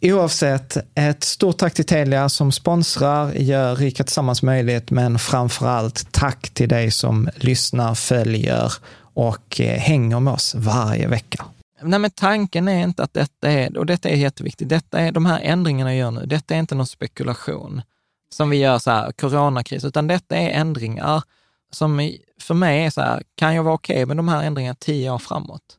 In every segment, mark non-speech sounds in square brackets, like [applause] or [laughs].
Oavsett, ett stort tack till Telia som sponsrar, gör Rika Tillsammans möjligt, men framför allt tack till dig som lyssnar, följer och eh, hänger med oss varje vecka. Nej, men tanken är inte att detta är, och detta är jätteviktigt, detta är de här ändringarna jag gör nu, detta är inte någon spekulation som vi gör så här, coronakris, utan detta är ändringar som för mig är så här, kan jag vara okej okay med de här ändringarna tio år framåt?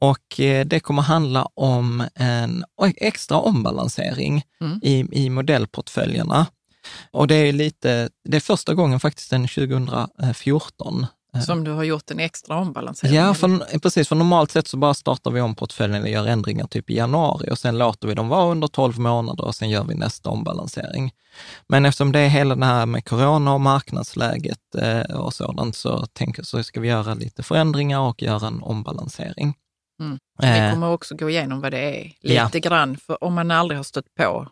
och eh, det kommer handla om en extra ombalansering mm. i, i modellportföljerna. Och det är lite, det är första gången faktiskt sedan 2014 som du har gjort en extra ombalansering? Ja, för, precis. För normalt sett så bara startar vi om portföljen och gör ändringar typ i januari och sen låter vi dem vara under 12 månader och sen gör vi nästa ombalansering. Men eftersom det är hela det här med corona och marknadsläget eh, och sådant så, tänker, så ska vi göra lite förändringar och göra en ombalansering. Mm. Vi eh. kommer också gå igenom vad det är lite ja. grann, för om man aldrig har stött på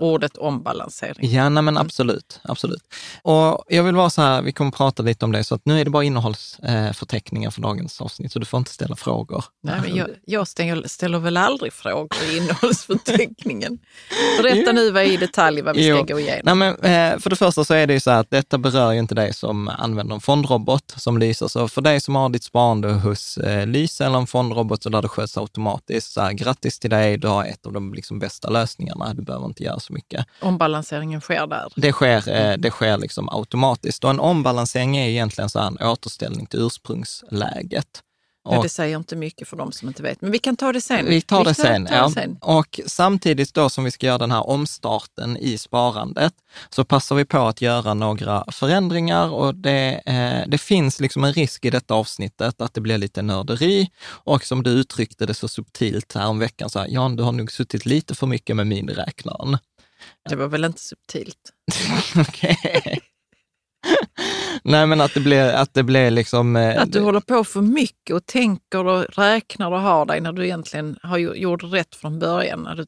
ordet ombalansering. Ja, nej, men mm. absolut, absolut. Och jag vill vara så här, vi kommer prata lite om det, så att nu är det bara innehållsförteckningar för dagens avsnitt, så du får inte ställa frågor. Nej, men jag, jag ställer, ställer, väl aldrig frågor i innehållsförteckningen. [laughs] Berätta nu vad i detalj vad vi ska jo. gå igenom. Nej, men, eh, för det första så är det ju så här att detta berör ju inte dig som använder en fondrobot som Lysa, så för dig som har ditt sparande hos eh, Lysa eller en fondrobot så där det sköts automatiskt, så här, grattis till dig, du har ett av de liksom, bästa lösningarna, du behöver inte göra så mycket. Ombalanseringen sker där? Det sker, eh, det sker liksom automatiskt. Och en ombalansering är egentligen så en återställning till ursprungsläget. Ja, det säger inte mycket för de som inte vet, men vi kan ta det sen. Vi tar, det, sen, tar, tar det sen. Och samtidigt då som vi ska göra den här omstarten i sparandet, så passar vi på att göra några förändringar och det, eh, det finns liksom en risk i detta avsnittet att det blir lite nörderi. Och som du uttryckte det så subtilt här om veckan, så här, Jan, du har nog suttit lite för mycket med miniräknaren. Det var väl inte subtilt? [laughs] Okej. Nej, men att det blir, att det blir liksom... Eh, att du håller på för mycket och tänker och räknar och har dig när du egentligen har gjort rätt från början. När du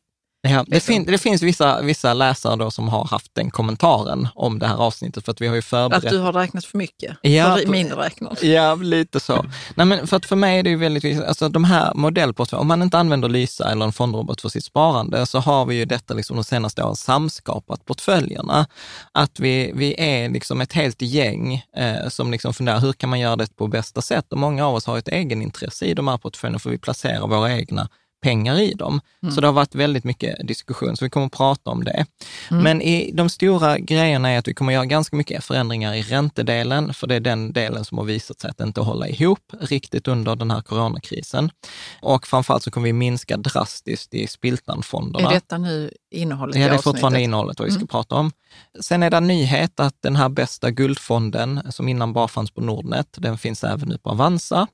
Ja, det, fin det finns vissa, vissa läsare då som har haft den kommentaren om det här avsnittet, för att vi har ju förberett... Att du har räknat för mycket? Ja, för mindre räknat? Ja, lite så. Nej, men för att för mig är det ju väldigt viktigt, alltså de här modellportföljerna, om man inte använder Lysa eller en fondrobot för sitt sparande, så har vi ju detta liksom de senaste åren samskapat portföljerna. Att vi, vi är liksom ett helt gäng eh, som liksom funderar, hur kan man göra det på bästa sätt? Och många av oss har ett egenintresse i de här portföljerna, för vi placerar våra egna pengar i dem. Mm. Så det har varit väldigt mycket diskussion, så vi kommer att prata om det. Mm. Men i de stora grejerna är att vi kommer att göra ganska mycket förändringar i räntedelen, för det är den delen som har visat sig att inte hålla ihop riktigt under den här coronakrisen. Och framförallt så kommer vi minska drastiskt i spiltanfonderna. Är detta nu innehållet Ja, det är fortfarande innehållet vad vi ska mm. prata om. Sen är det en nyhet att den här bästa guldfonden, som innan bara fanns på Nordnet, den finns även nu på Avanza.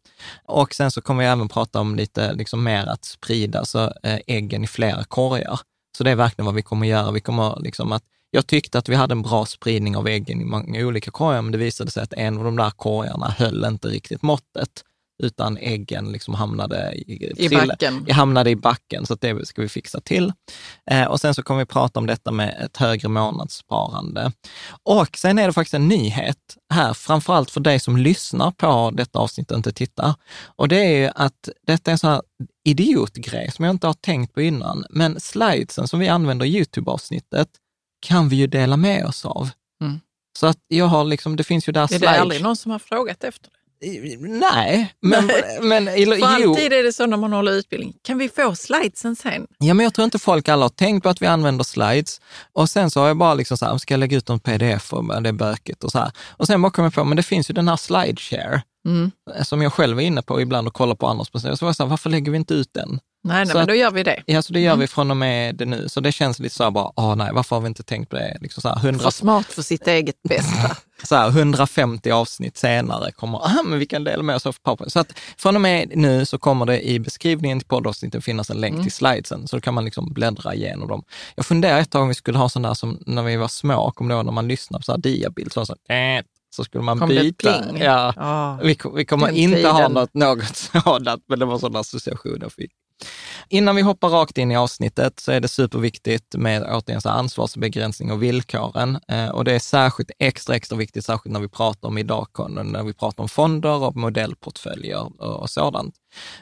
Och sen så kommer vi även prata om lite liksom mer att sprida så, eh, äggen i flera korgar. Så det är verkligen vad vi kommer göra. Vi kommer liksom att jag tyckte att vi hade en bra spridning av äggen i många olika korgar, men det visade sig att en av de där korgarna höll inte riktigt måttet utan äggen liksom hamnade i, I, backen. hamnade i backen. Så det ska vi fixa till. Eh, och sen så kommer vi prata om detta med ett högre månadssparande. Och sen är det faktiskt en nyhet här, framförallt för dig som lyssnar på detta avsnitt och inte tittar. Och det är ju att detta är en sån här idiotgrej som jag inte har tänkt på innan. Men slidesen som vi använder i YouTube-avsnittet kan vi ju dela med oss av. Mm. Så att jag har liksom, det finns ju där... Är det aldrig någon som har frågat efter det? Nej, men... men För alltid är det så när man håller utbildning. Kan vi få slidesen sen? Ja, men jag tror inte folk alla har tänkt på att vi använder slides. Och sen så har jag bara liksom så här, ska jag lägga ut en pdf och det är bökigt och så här. Och sen bara kom jag på, men det finns ju den här slideshare, mm. som jag själv är inne på ibland och kollar på andras presentationer. Så var jag så här, varför lägger vi inte ut den? Nej, nej men då gör vi det. Ja, så det gör mm. vi från och med det nu. Så det känns lite så här bara, åh nej, varför har vi inte tänkt på det? Liksom så här, 100... För smart för sitt eget bästa. [laughs] så här, 150 avsnitt senare kommer, ah, men vi kan dela med oss av PowerPoint. Så att från och med nu så kommer det i beskrivningen till poddavsnittet finnas en länk mm. till slidesen, så då kan man liksom bläddra igenom dem. Jag funderar ett tag om vi skulle ha sån där som när vi var små, kommer du ihåg när man lyssnade på så här diabild, så, så så skulle man Kom byta. Ja, oh, vi, vi kommer inte ha något, något sådant, men det var sådana associationer jag fick. Innan vi hoppar rakt in i avsnittet så är det superviktigt med återigen så ansvarsbegränsning och villkoren. Eh, och det är särskilt extra, extra viktigt, särskilt när vi pratar om idag, när vi pratar om fonder och modellportföljer och sådant.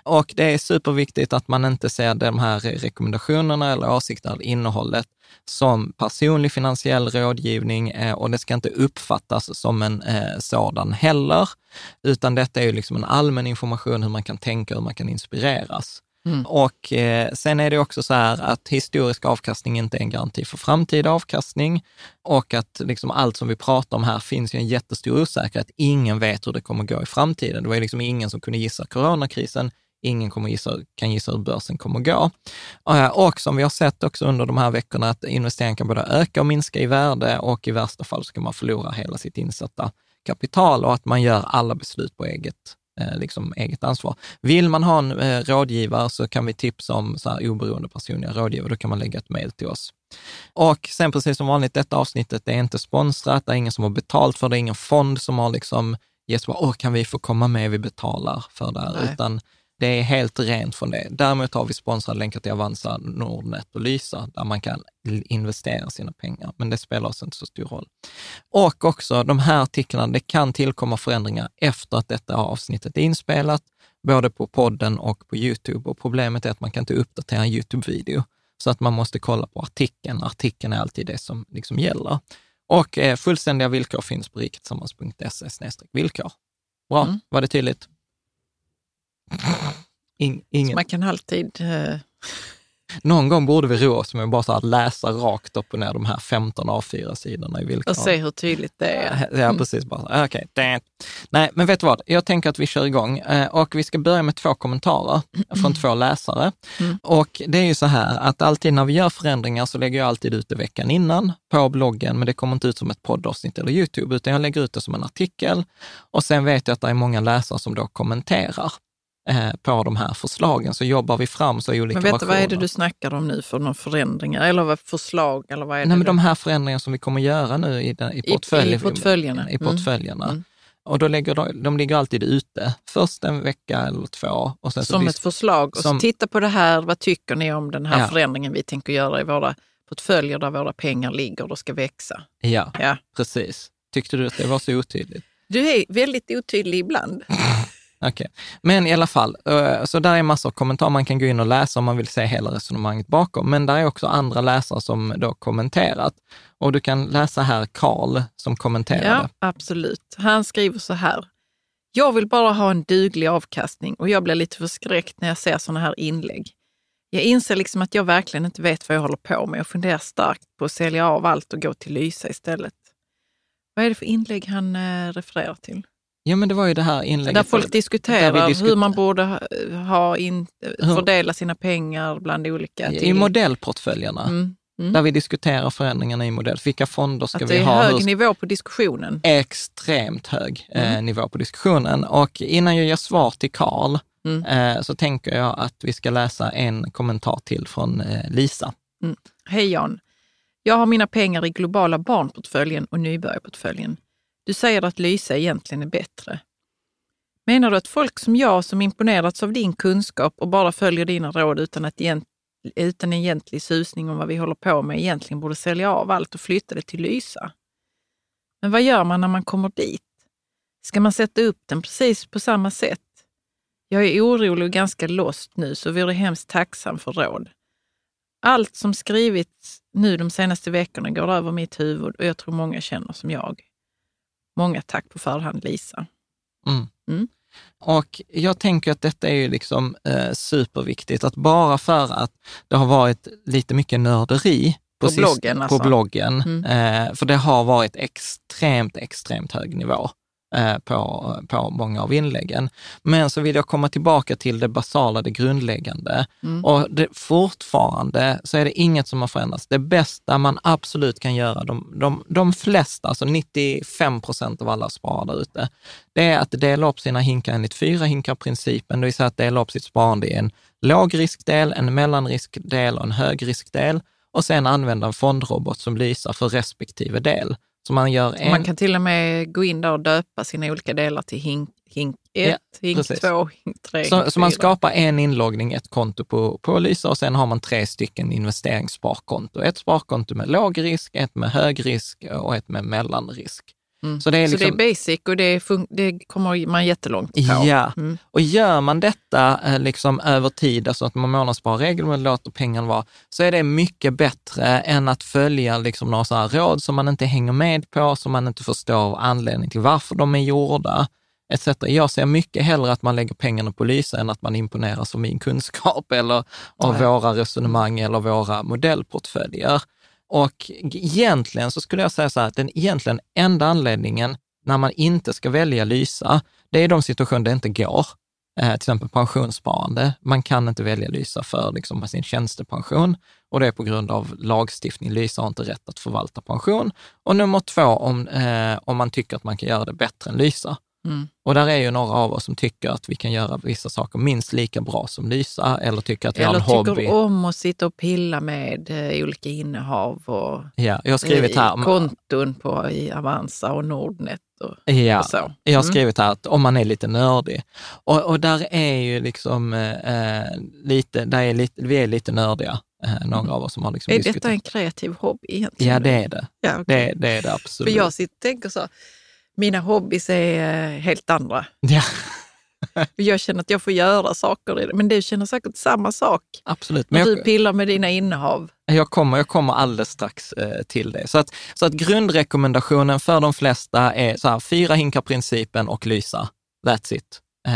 Och det är superviktigt att man inte ser de här rekommendationerna eller åsikterna eller innehållet som personlig finansiell rådgivning eh, och det ska inte uppfattas som en eh, sådan heller, utan detta är ju liksom en allmän information hur man kan tänka, hur man kan inspireras. Mm. Och eh, sen är det också så här att historisk avkastning inte är en garanti för framtida avkastning och att liksom allt som vi pratar om här finns ju en jättestor osäkerhet. Ingen vet hur det kommer gå i framtiden. Det var ju liksom ingen som kunde gissa coronakrisen. Ingen kommer gissa, kan gissa hur börsen kommer gå. Och eh, som vi har sett också under de här veckorna, att investeringen kan både öka och minska i värde och i värsta fall så kan man förlora hela sitt insatta kapital och att man gör alla beslut på eget liksom eget ansvar. Vill man ha en eh, rådgivare så kan vi tipsa om så här oberoende personliga rådgivare. Då kan man lägga ett mejl till oss. Och sen precis som vanligt, detta avsnittet det är inte sponsrat, det är ingen som har betalt för det, är ingen fond som har liksom gett åh, kan vi få komma med, vi betalar för det här, utan det är helt rent från det. Däremot har vi sponsrade länkar till Avanza, Nordnet och Lysa, där man kan investera sina pengar, men det spelar oss inte så stor roll. Och också de här artiklarna, det kan tillkomma förändringar efter att detta avsnittet är inspelat, både på podden och på Youtube. Och problemet är att man kan inte uppdatera en Youtube-video, så att man måste kolla på artikeln. Artikeln är alltid det som liksom gäller. Och eh, fullständiga villkor finns på riketillsammans.se villkor. Bra, mm. var det tydligt? In, ingen. man kan alltid... Uh... Någon gång borde vi roa oss med bara så att läsa rakt upp och ner de här 15 A4-sidorna i villkoren. Och se hur tydligt det är. Ja, precis. Bara, okay. Nej, men vet du vad? Jag tänker att vi kör igång eh, och vi ska börja med två kommentarer från mm. två läsare. Mm. Och det är ju så här att alltid när vi gör förändringar så lägger jag alltid ut det veckan innan på bloggen, men det kommer inte ut som ett poddavsnitt eller YouTube, utan jag lägger ut det som en artikel. Och sen vet jag att det är många läsare som då kommenterar. Eh, på de här förslagen, så jobbar vi fram så i olika Men vet du, vad är det du snackar om nu för några förändringar eller förslag? Eller vad är Nej, det men de här förändringarna som vi kommer göra nu i, den, i, portfölj, I, i portföljerna. I portföljerna. Mm. och då lägger de, de ligger alltid ute, först en vecka eller två. Och sen som så ett förslag. Och som- så titta på det här, vad tycker ni om den här Ja. förändringen vi tänker göra i våra portföljer där våra pengar ligger och ska växa? Ja, Ja. precis. Tyckte du att det var så otydligt? Du är väldigt otydlig ibland. [laughs] Okej, men i alla fall, eh, så där är massor av kommentarer. Man kan gå in och läsa om man vill se hela resonemanget bakom. Men där är också andra läsare som då kommenterat. Och du kan läsa här Karl som kommenterade. Ja, absolut. Han skriver så här. Jag vill bara ha en duglig avkastning och jag blir lite förskräckt när jag ser sådana här inlägg. Jag inser liksom att jag verkligen inte vet vad jag håller på med och funderar starkt på att sälja av allt och gå till Lysa istället. Vad är det för inlägg han eh, refererar till? Ja, men det var ju det här inlägget. Där folk diskuterar där diskuter- hur man borde ha, ha in, fördela sina pengar bland olika... I till- modellportföljerna, Mm, mm. där vi diskuterar förändringarna i modell. Vilka fonder ska Att vi det är ha? hög nivå på diskussionen. extremt hög eh, Mm. nivå på diskussionen. Och innan jag ger svar till Karl Mm. eh, så tänker jag att vi ska läsa en kommentar till från eh, Lisa. Hej Jan. Jag har mina pengar i globala barnportföljen och nybörjarportföljen. Du säger att Lysa egentligen är bättre. Menar du att folk som jag som imponerats av din kunskap och bara följer dina råd utan, att egent, utan egentlig susning om vad vi håller på med egentligen borde sälja av allt och flytta det till Lysa? Men vad gör man när man kommer dit? Ska man sätta upp den precis på samma sätt? Jag är orolig och ganska lost nu så vore hemskt tacksam för råd. Allt som skrivits nu de senaste veckorna går över mitt huvud och jag tror många känner som jag. Många tack på förhand Lisa. Mm. Mm. Och jag tänker att detta är ju liksom eh, superviktigt, att bara för att det har varit lite mycket nörderi På sist- bloggen, alltså. på bloggen Mm. eh, för det har varit extremt, extremt hög nivå på, på många av inläggen. Men så vill jag komma tillbaka till det basala, det grundläggande. Mm. Och det, fortfarande så är det inget som har förändrats. Det bästa man absolut kan göra, de, de, de flesta, alltså 95 procent av alla sparare där ute, det är att dela upp sina hinkar enligt fyra hinkar-principen, det vill säga att dela upp sitt sparande i en lågriskdel, en mellanriskdel och en högriskdel och sen använda en fondrobot som lyser för respektive del. Så man gör en... Man kan till och med gå in där och döpa sina olika delar till hink, hink 1, Ja, hink precis. 2, hink 3, Så, så man skapar en inloggning, ett konto på, på Lysa och sen har man tre stycken investeringssparkonto. Ett sparkonto med låg risk, ett med hög risk och ett med mellanrisk. Mm. Så det är Så det liksom, är basic och det, det kommer man jättelångt på. Ja, Mm. och gör man detta eh, liksom över tid, alltså att man månadssparar regelbundet, låter pengarna vara, så är det mycket bättre än att följa liksom några sådana råd som man inte hänger med på, som man inte förstår anledning till varför de är gjorda, etc. Jag ser mycket hellre att man lägger pengarna på Lysa än att man imponeras av min kunskap eller av Nej. våra resonemang eller våra modellportföljer. Och egentligen så skulle jag säga så här, att den egentligen enda anledningen när man inte ska välja Lysa, det är de situationer det inte går. Eh, till exempel pensionssparande. Man kan inte välja Lysa för liksom, sin tjänstepension och det är på grund av lagstiftning. Lysa har inte rätt att förvalta pension. Och nummer två, om, eh, om man tycker att man kan göra det bättre än Lysa. Mm. Och där är ju några av oss som tycker att vi kan göra vissa saker minst lika bra som Lysa eller tycker att vi Eller har en tycker hobby. om att sitta och pilla med eh, olika innehav och Ja, jag har skrivit här, i konton på i Avanza och Nordnet och, ja, och så. Jag har Mm. skrivit här att om man är lite nördig. Och, och där är ju liksom eh, lite, där är lite, vi är lite nördiga, eh, några av oss som har liksom Är detta en kreativ hobby egentligen? Ja, det är det. Ja, okej. Det, det är det För absolut. jag sitter tänker så, mina hobbys är eh, helt andra. Ja, [laughs] Jag känner att jag får göra saker i det, men du känner säkert samma sak. absolut. Men du jag, pillar med dina innehav. jag, kommer, jag kommer alldeles strax eh, till det. Så att, så att grundrekommendationen för de flesta är så här, fyra hinkar-principen och Lysa. That's it. Eh,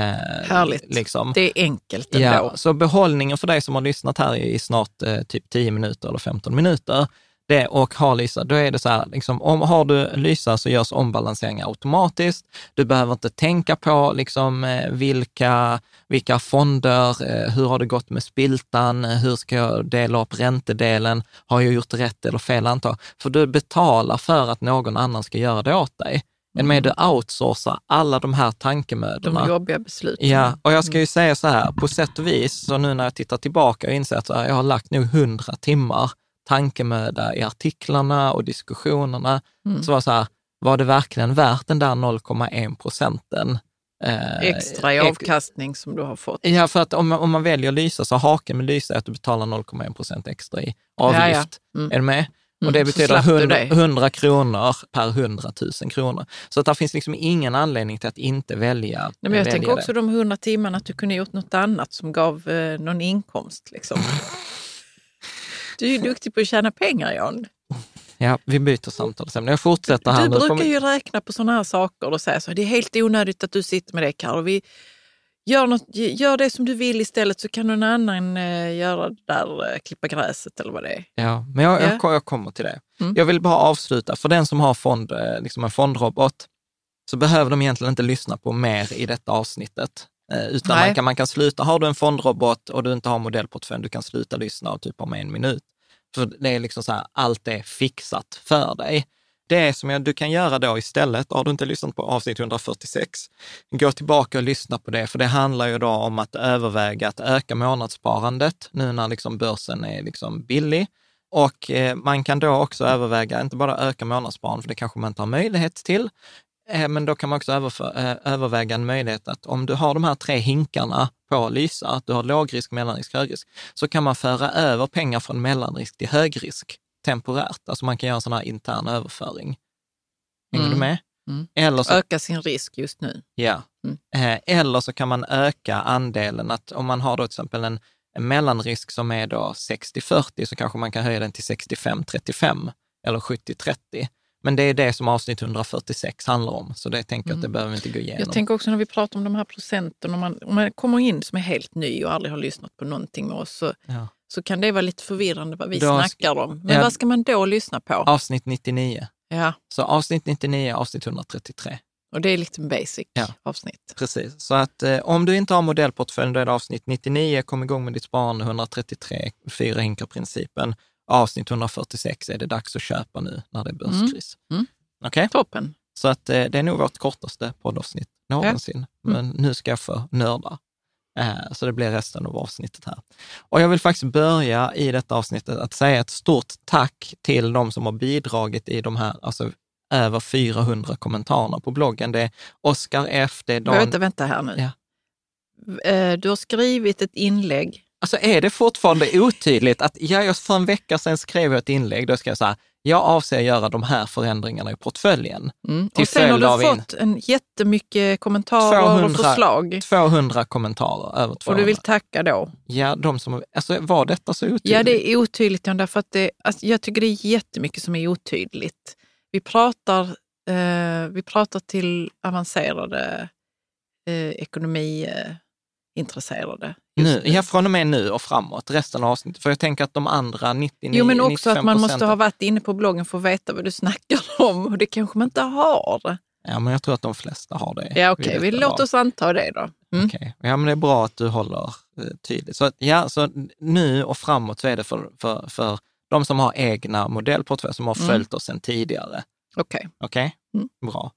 Härligt. Liksom. Det är enkelt ändå. Ja, så behållningen för dig som har lyssnat här i snart eh, typ 10 minuter eller 15 minuter, det, och har Lysa, då är det så här, liksom, om har du Lysa så görs ombalanseringar automatiskt. Du behöver inte tänka på liksom, eh, vilka, vilka fonder, eh, hur har det gått med spiltan, hur ska jag dela upp räntedelen, har jag gjort rätt eller fel antag? För du betalar för att någon annan ska göra det åt dig. Än med du outsourcar alla de här tankemödorna. De jobbiga besluten. Ja, och jag ska ju säga så här, på sätt och vis, så nu när jag tittar tillbaka och inser att här, jag har lagt nog hundra timmar tankemöda i artiklarna och diskussionerna, Mm. så var så här, var det verkligen värt den där 0,1 procenten? Eh, Extra i avkastning som du har fått. Ja, för att om, om man väljer Lysa så haken med Lysa är att du betalar 0,1 procent extra i avgift. Ja, ja. Mm. Är du med? Och mm, det betyder 100, 100, kronor per 100 000 kronor. Så att det finns liksom ingen anledning till att inte välja Nej, men Jag välja tänker också det. de 100 timmarna att du kunde gjort något annat som gav eh, någon inkomst. Liksom. [laughs] du är ju duktig på att tjäna pengar, Jan. Ja, vi byter samtalsämne. Jag fortsätter här. Du brukar ju räkna på sådana här saker och säga så det är helt onödigt att du sitter med det Carro. Vi gör, något, gör det som du vill istället så kan någon annan eh, göra det där, eh, klippa gräset eller vad det är. Ja, men jag, ja. jag, jag kommer till det. Mm. Jag vill bara avsluta, för den som har fond, eh, liksom en fondrobot, så behöver de egentligen inte lyssna på mer i detta avsnittet. Eh, utan man kan, man kan sluta, har du en fondrobot och du inte har modellportfölj, du kan sluta lyssna typ om en minut. För det är liksom så här, allt är fixat för dig. Det som jag, du kan göra då istället, har du inte lyssnat på avsnitt 146, gå tillbaka och lyssna på det, för det handlar ju då om att överväga att öka månadssparandet nu när liksom börsen är liksom billig. Och eh, man kan då också överväga, inte bara öka månadssparandet, för det kanske man inte har möjlighet till, men då kan man också eh, överväga en möjlighet att om du har de här tre hinkarna på Lysa, att du har lågrisk, mellanrisk, högrisk, så kan man föra över pengar från mellanrisk till högrisk temporärt. Alltså man kan göra en sån här intern överföring. Hänger mm. du med? Mm. Eller så, öka sin risk just nu. Ja. Mm. Eh, eller så kan man öka andelen, att om man har då till exempel en, en mellanrisk som är då 60-40 så kanske man kan höja den till 65-35 eller 70-30. Men det är det som avsnitt 146 handlar om, så det tänker jag att det mm. behöver vi inte gå igenom. Jag tänker också när vi pratar om de här procenten, om man, om man kommer in som är helt ny och aldrig har lyssnat på någonting med oss, så, ja. så kan det vara lite förvirrande vad vi då, snackar om. Men ja, vad ska man då lyssna på? Avsnitt 99. Ja. Så avsnitt 99, avsnitt 133. Och det är lite basic ja, avsnitt. Precis, så att eh, om du inte har modellportfölj, då är det avsnitt 99, kom igång med ditt sparande, 133, fyra hinkar-principen avsnitt 146 är det dags att köpa nu när det är börskris. Mm. Mm. Okay? Toppen. Så att eh, det är nog vårt kortaste poddavsnitt någonsin. Ja. Mm. Men nu ska jag få nörda. Eh, så det blir resten av avsnittet här. Och jag vill faktiskt börja i detta avsnittet att säga ett stort tack till de som har bidragit i de här, alltså över 400 kommentarerna på bloggen. Det är Oskar F, det är Dan... Vänta, vänta här nu. Ja. Eh, du har skrivit ett inlägg Alltså är det fortfarande otydligt att jag för en vecka sedan skrev jag ett inlägg, då ska jag säga, jag avser att göra de här förändringarna i portföljen. Mm. och sen har du fått en jättemycket kommentarer 200, och förslag. 200 kommentarer, över 200. Och du vill tacka då? Ja, de som, alltså var detta så otydligt? Ja, det är otydligt, därför att det, alltså, jag tycker det är jättemycket som är otydligt. Vi pratar, eh, vi pratar till avancerade eh, ekonomi... Eh, intresserade. Nu, ja, från och med nu och framåt, resten av avsnittet. För jag tänker att de andra 99 Jo, men också att man måste ha varit inne på bloggen för att veta vad du snackar om. Och det kanske man inte har. Ja, men jag tror att de flesta har det. Ja, okej. Okay. Vi låter oss anta det då. Mm. Okay. Ja, men det är bra att du håller eh, tydligt. Så, ja, så nu och framåt så är det för, för, för de som har egna modellportföljer, som har mm. följt oss sedan tidigare. Okej. Okay. Okej, okay? mm. bra.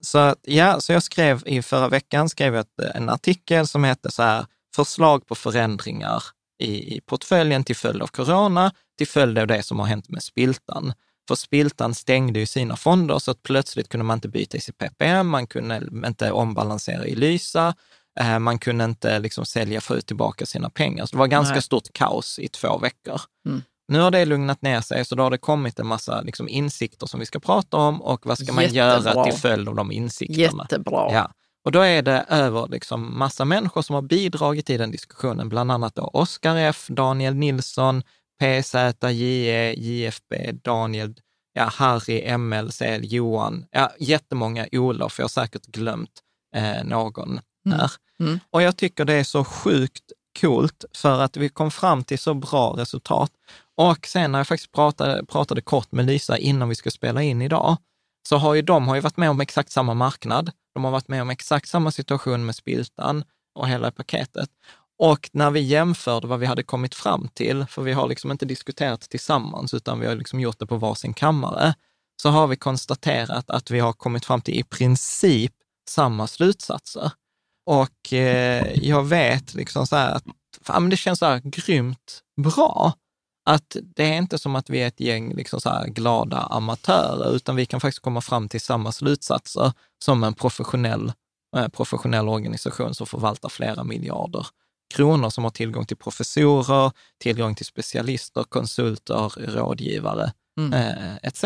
Så, ja, så jag skrev i förra veckan skrev jag en artikel som hette så här, förslag på förändringar i, i portföljen till följd av corona, till följd av det som har hänt med Spiltan. För Spiltan stängde ju sina fonder så att plötsligt kunde man inte byta i sitt PPM, man kunde inte ombalansera i Lysa, eh, man kunde inte liksom sälja, få ut tillbaka sina pengar. Så det var ganska Nej. stort kaos i två veckor. Mm. Nu har det lugnat ner sig, så då har det kommit en massa liksom, insikter som vi ska prata om och vad ska man Jättebra. göra till följd av de insikterna. Jättebra. Ja. Och då är det över liksom massa människor som har bidragit i den diskussionen, bland annat då Oskar F, Daniel Nilsson, PZ, JE, JFB, Daniel, ja, Harry, ML, CL, Johan, ja, jättemånga Olof, jag har säkert glömt eh, någon här. Mm. Mm. Och jag tycker det är så sjukt coolt för att vi kom fram till så bra resultat. Och sen när jag faktiskt pratade, pratade kort med Lisa innan vi ska spela in idag, så har ju de har ju varit med om exakt samma marknad. De har varit med om exakt samma situation med Spiltan och hela paketet. Och när vi jämförde vad vi hade kommit fram till, för vi har liksom inte diskuterat tillsammans, utan vi har liksom gjort det på varsin kammare, så har vi konstaterat att vi har kommit fram till i princip samma slutsatser. Och eh, jag vet liksom så här att fan, det känns så här grymt bra att det är inte som att vi är ett gäng liksom så glada amatörer, utan vi kan faktiskt komma fram till samma slutsatser som en professionell, eh, professionell organisation som förvaltar flera miljarder kronor, som har tillgång till professorer, tillgång till specialister, konsulter, rådgivare Mm. eh, etc.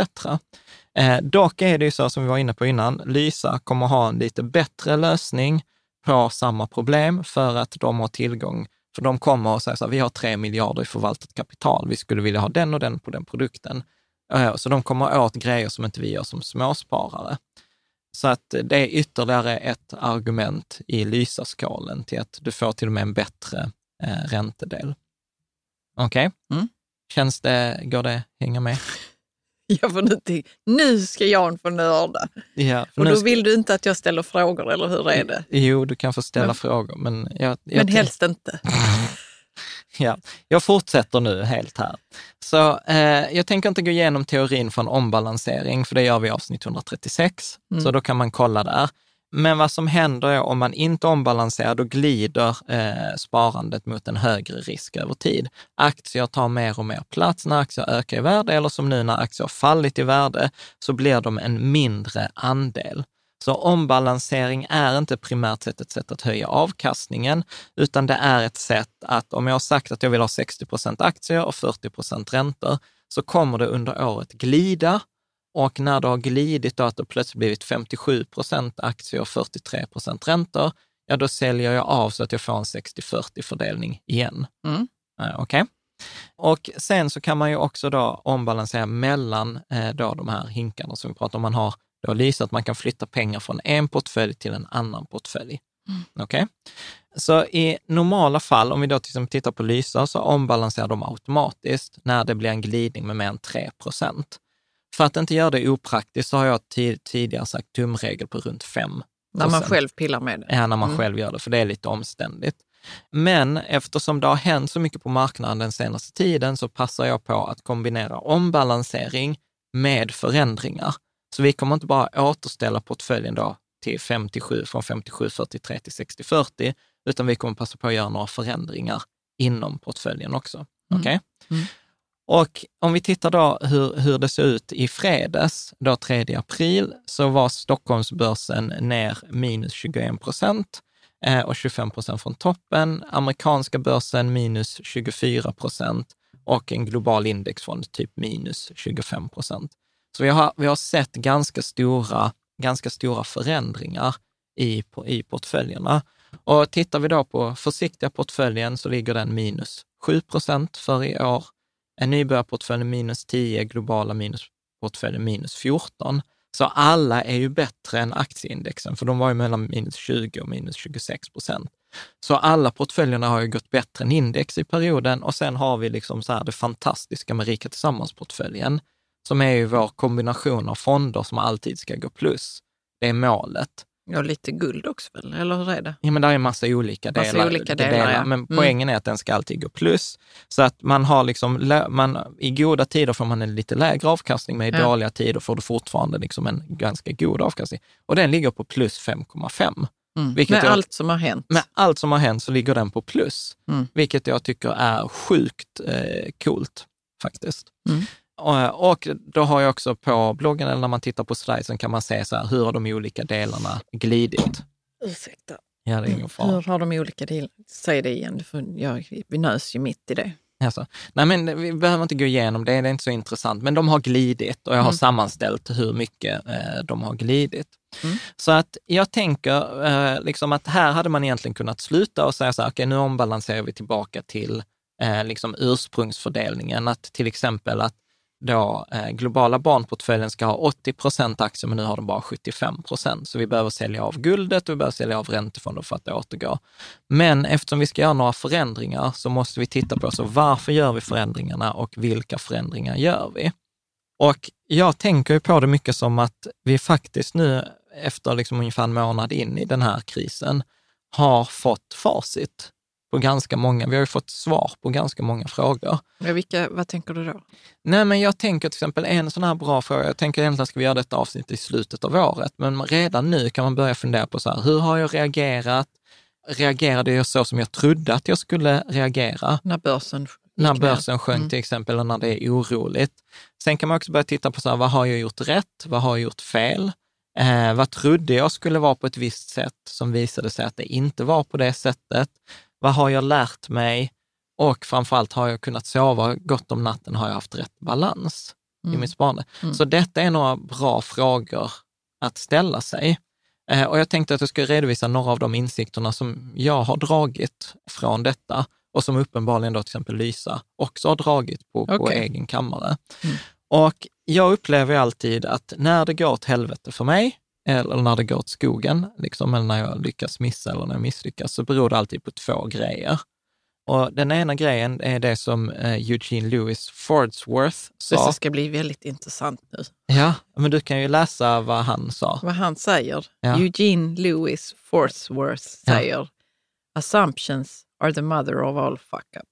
Eh, dock är det ju så, som vi var inne på innan, Lysa kommer ha en lite bättre lösning på samma problem för att de har tillgång, för de kommer och säger så här, vi har tre miljarder i förvaltat kapital, vi skulle vilja ha den och den på den produkten. Eh, så de kommer åt grejer som inte vi gör som småsparare. Så att det är ytterligare ett argument i Lysa-skalen till att du får till och med en bättre eh, räntedel. Okej? Mm. Känns det, går det hänga med? [laughs] Jag får nu, till, nu ska Jan få nörda. Ja, Och då ska- vill du inte att jag ställer frågor, eller hur är det? Jo, du kan få ställa Men- frågor, men jag, jag, Men helst inte. [laughs] ja, jag fortsätter nu helt här. Så eh, jag tänker inte gå igenom teorin från ombalansering, för det gör vi i avsnitt 136, Mm. så då kan man kolla där. Men vad som händer är om man inte ombalanserar, då glider eh, sparandet mot en högre risk över tid. Aktier tar mer och mer plats när aktier ökar i värde, eller som nu när aktier har fallit i värde, så blir de en mindre andel. Så ombalansering är inte primärt sett ett sätt att höja avkastningen, utan det är ett sätt att om jag har sagt att jag vill ha 60 procent aktier och 40 procent räntor, så kommer det under året glida. Och när det har glidit då att det plötsligt blivit 57 procent aktier och 43 procent räntor, ja då säljer jag av så att jag får en 60-40 fördelning igen. Mm. Eh, Okej? Och sen så kan man ju också då ombalansera mellan eh, då de här hinkarna som vi pratar om. Man har då Lisa, att man kan flytta pengar från en portfölj till en annan portfölj. Okej? Så i normala fall, om vi då till exempel tittar på Lysa, så ombalanserar de automatiskt när det blir en glidning med mer än 3 procent. För att inte göra det opraktiskt så har jag ti- tidigare sagt tumregel på runt 5 När man själv pillar med det. Ja, när man Mm. själv gör det, för det är lite omständigt. Men eftersom det har hänt så mycket på marknaden den senaste tiden så passar jag på att kombinera ombalansering med förändringar. Så vi kommer inte bara återställa portföljen då till 57, från 57, 43 till 60, 40, utan vi kommer passa på att göra några förändringar inom portföljen också. Okej? Mm. Och om vi tittar då hur, hur det ser ut i fredags, då 3 april, så var Stockholmsbörsen ner minus 21 procent eh, och 25 procent från toppen. Amerikanska börsen minus 24 procent och en global indexfond typ minus 25 procent. Så vi har, vi har sett ganska stora, ganska stora förändringar i, på- i portföljerna. Och tittar vi då på försiktiga portföljen så ligger den minus 7 procent för i år. En nybörjarportfölj minus 10, globala minusportföljen minus 14. Så alla är ju bättre än aktieindexen, för de var ju mellan minus 20 och minus 26 procent. Så alla portföljerna har ju gått bättre än index i perioden och sen har vi liksom så här det fantastiska med Rika Tillsammans-portföljen, som är ju vår kombination av fonder som alltid ska gå plus. Det är målet. Ja, lite guld också väl, eller hur är det? Ja, men det är massa olika Massa delar. olika delar, ja. Men Mm. poängen är att den ska alltid gå plus. Så att man har liksom, man, i goda tider får man en lite lägre avkastning, men i Ja. dåliga tider får du fortfarande liksom en ganska god avkastning. Och den ligger på plus 5,5. Mm. Vilket Med jag- allt som har hänt. Med allt som har hänt så ligger den på plus, Mm. vilket jag tycker är sjukt eh, coolt faktiskt. Mm. Och, och då har jag också på bloggen, eller när man tittar på slidesen, kan man se så här, hur har de olika delarna glidit? Ursäkta. Ja, det är ingen fara. Hur har de olika delar? Säg det igen, för jag, vi nös ju mitt i det. Alltså, nej men vi behöver inte gå igenom det, det är inte så intressant, men de har glidit och jag har Mm. sammanställt hur mycket eh, de har glidit. Mm. Så att jag tänker eh, liksom att här hade man egentligen kunnat sluta och säga så här, okej nu ombalanserar vi tillbaka till eh, liksom ursprungsfördelningen, att till exempel att då eh, globala barnportföljen ska ha 80 procent aktier, men nu har de bara 75 procent. Så vi behöver sälja av guldet och vi behöver sälja av räntefonder för att det återgår. Men eftersom vi ska göra några förändringar så måste vi titta på så varför gör vi förändringarna och vilka förändringar gör vi? Och jag tänker ju på det mycket som att vi faktiskt nu efter liksom ungefär en månad in i den här krisen har fått facit på ganska många, vi har ju fått svar på ganska många frågor. Ja, vilka, vad tänker du då? Nej, men jag tänker till exempel en sån här bra fråga, jag tänker egentligen ska vi göra detta avsnitt i slutet av året, men redan nu kan man börja fundera på så här, hur har jag reagerat? Reagerade jag så som jag trodde att jag skulle reagera? När börsen när börsen sjönk Mm. till exempel, eller när det är oroligt. Sen kan man också börja titta på så här, vad har jag gjort rätt? Vad har jag gjort fel? Eh, vad trodde jag skulle vara på ett visst sätt som visade sig att det inte var på det sättet? Vad har jag lärt mig? Och framförallt, har jag kunnat sova gott om natten? Har jag haft rätt balans i Mm. mitt sparande? Mm. Så detta är några bra frågor att ställa sig. Eh, och jag tänkte att jag ska redovisa några av de insikterna som jag har dragit från detta och som uppenbarligen då till exempel Lysa också har dragit på, på Okej. egen kammare. Mm. Och jag upplever alltid att när det går åt helvete för mig, eller när det går åt skogen, liksom, eller när jag lyckas missa eller när jag misslyckas, så beror det alltid på två grejer. Och den ena grejen är det som eh, Eugene Lewis Fordsworth sa. Det ska bli väldigt intressant nu. Ja, men du kan ju läsa vad han sa. Vad han säger. Ja. Eugene Lewis Forthworth Ja. säger assumptions are the mother of all fuck-ups.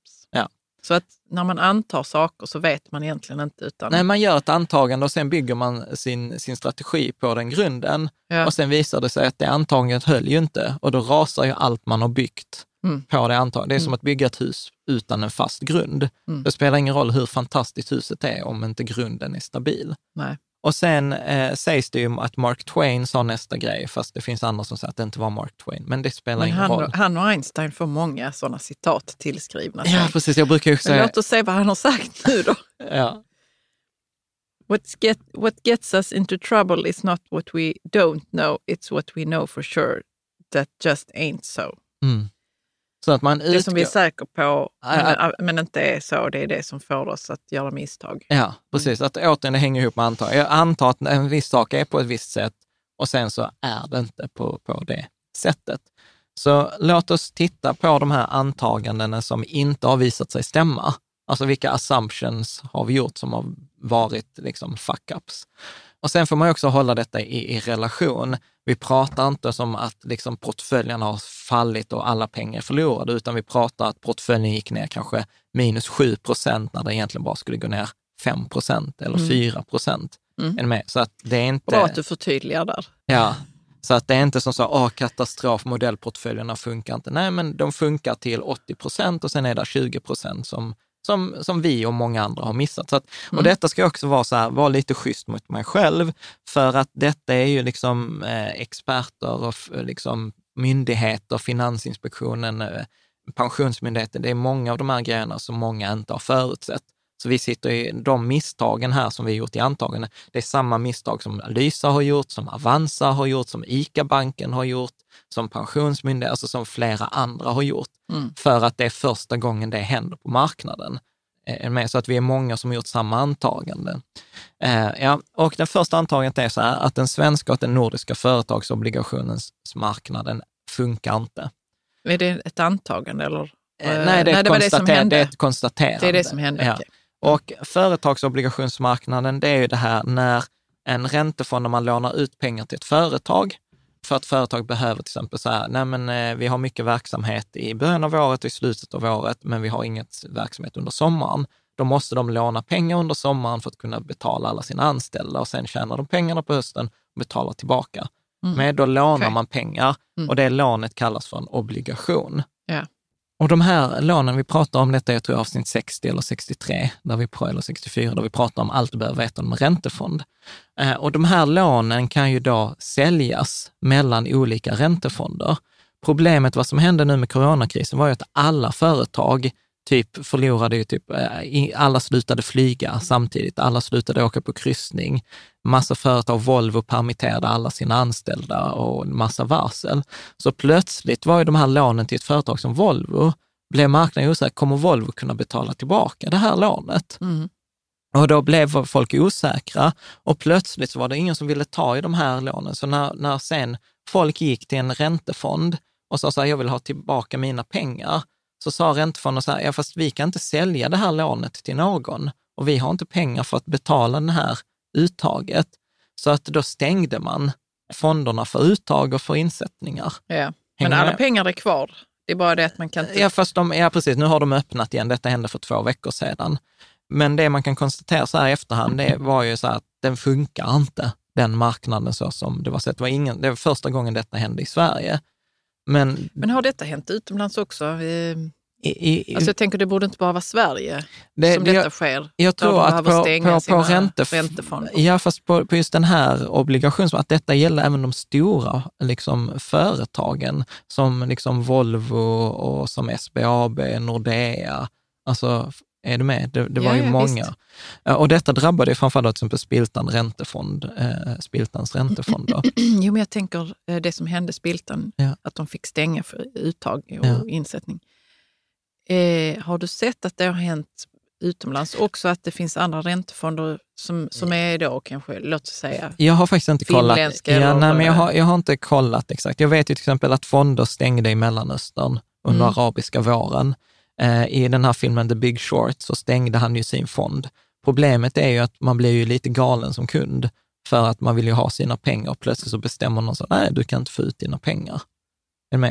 Så att när man antar saker så vet man egentligen inte utan... Nej, man gör ett antagande och sen bygger man sin, sin strategi på den grunden. Ja. Och sen visar det sig att det antagandet höll ju inte och då rasar ju allt man har byggt Mm. på det antagandet. Det är som Mm. att bygga ett hus utan en fast grund. Mm. Det spelar ingen roll hur fantastiskt huset är om inte grunden är stabil. Nej. Och sen eh, sägs det ju att Mark Twain sa nästa grej, fast det finns andra som säger att det inte var Mark Twain. Men det spelar Men ingen han, roll. han och Einstein får många sådana citat tillskrivna sig. Ja, precis. Jag brukar ju Men säga... låt oss se vad han har sagt nu då. [laughs] Ja, What, get, what gets us into trouble is not what we don't know, it's what we know for sure that just ain't so. mm. Så att man Det som vi är utgår- säkra på, men, men inte är så, det är det som får oss att göra misstag. Ja, precis. Att återigen, det hänger ihop med antag. Jag antar att en viss sak är på ett visst sätt och sen så är det inte på, på det sättet. Så låt oss titta på de här antagandena som inte har visat sig stämma. Alltså vilka assumptions har vi gjort som har varit liksom fuck-ups? Och sen får man också hålla detta i, i relation. Vi pratar inte som att liksom portföljen har fallit och alla pengar är förlorade, utan vi pratar att portföljen gick ner kanske minus 7 procent när det egentligen bara skulle gå ner 5 procent eller Mm. 4 procent. Mm. Så att det är inte... Bra att du förtydligar där. Ja, så att det är inte som så, åh katastrof, modellportföljerna funkar inte. Nej, men de funkar till 80 procent och sen är det 20 procent som, som, som vi och många andra har missat. Så att, Och Mm. detta ska också vara så här, vara lite schysst mot mig själv, för att detta är ju liksom eh, experter och f- liksom myndigheter, Finansinspektionen, eh, Pensionsmyndigheten, det är många av de här grejerna som många inte har förutsett. Så vi sitter i de misstagen här som vi gjort i antagande. Det är samma misstag som Lysa har gjort, som Avanza har gjort, som ICA-banken har gjort, som Pensionsmyndigheten, alltså som flera andra har gjort. Mm. För att det är första gången det händer på marknaden. Eh, så att vi är många som har gjort samma antagande. Eh, ja, och det första antagandet är så här att den svenska och den nordiska företagsobligationensmarknaden funkar inte. Är det ett antagande eller? Eh, Eh, nej, det är, nej, ett det det som konstater- hände. det är ett konstaterande. Det är det som hände? Ja. okej. Och företagsobligationsmarknaden, det är ju det här när en räntefond, när man lånar ut pengar till ett företag, för att företag behöver till exempel så här, nej men eh, vi har mycket verksamhet i början av året och i slutet av året, men vi har inget verksamhet under sommaren. Då måste de låna pengar under sommaren för att kunna betala alla sina anställda och sen tjänar de pengarna på hösten och betalar tillbaka. Mm. Men då lånar Okej. man pengar Mm. och det lånet kallas för en obligation. Ja. Och de här lånen, vi pratar om detta, jag tror avsnitt 60 eller 63, där vi, eller 64, där vi pratar om allt du behöver veta om en räntefond. Eh, och de här lånen kan ju då säljas mellan olika räntefonder. Problemet, vad som hände nu med coronakrisen, var ju att alla företag typ förlorade ju typ, eh, alla slutade flyga samtidigt, alla slutade åka på kryssning. Massa företag, Volvo permitterade alla sina anställda och en massa varsel. Så plötsligt var ju de här lånen till ett företag som Volvo, blev marknaden osäker, kommer Volvo kunna betala tillbaka det här lånet? Mm. Och då blev folk osäkra och plötsligt så var det ingen som ville ta i de här lånen. Så när, när sen folk gick till en räntefond och sa så här, jag vill ha tillbaka mina pengar, så sa räntefonden så här, ja fast vi kan inte sälja det här lånet till någon och vi har inte pengar för att betala det här uttaget. Så att då stängde man fonderna för uttag och för insättningar. Ja. Men alla med? pengar är kvar. Det är bara det att man kan inte... Ja, fast de, ja, precis. Nu har de öppnat igen. Detta hände för två veckor sedan. Men det man kan konstatera så här i efterhand, det var ju så här att den funkar inte, den marknaden så som det var sett. Det var, ingen, det var första gången detta hände i Sverige. Men Men har detta hänt utomlands också? I, i, Alltså jag tänker det borde inte bara vara Sverige Det- som det- detta jag- sker. jag tror att på, på, på räntef- räntefonder. Ja, fast på, på just den här obligations... Att detta gäller även de stora liksom, företagen som liksom Volvo och som SBAB, Nordea. Alltså, är du med? Det, det var Ja, ju ja, många. visst. Och detta drabbade framförallt till exempel Spiltan räntefond, eh, Spiltans räntefonder. [clears throat] Jo, men jag tänker eh, det som hände Spiltan, Ja. att de fick stänga för uttag och insättning. Eh, har du sett att det har hänt utomlands också, att det finns andra räntefonder som, som är då kanske, låt oss säga, Jag har faktiskt inte kollat. Ja, nej, men jag, har, jag har inte kollat exakt. Jag vet ju till exempel att fonder stängde i Mellanöstern under Mm. arabiska våren. Eh, I den här filmen The Big Short så stängde han ju sin fond. Problemet är ju att man blir ju lite galen som kund för att man vill ju ha sina pengar och plötsligt så bestämmer någon så nej, du kan inte få ut dina pengar.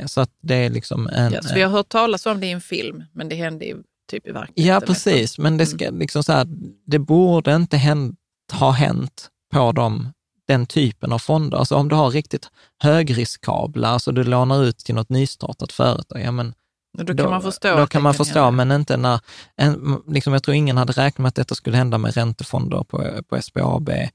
Så att det är liksom en... ja, så vi har hört talas om det i en film, men det hände ju typ i verkligheten. Ja, precis. Men det, Mm. ska, liksom så här, det borde inte hänt, ha hänt på dem, den typen av fonder. Alltså om du har riktigt högriskabla, alltså du lånar ut till något nystartat företag, ja men Och Då kan man förstå. Då kan man förstå, hända. men inte när, en, liksom jag tror ingen hade räknat med att detta skulle hända med räntefonder på, på SBAB, eh,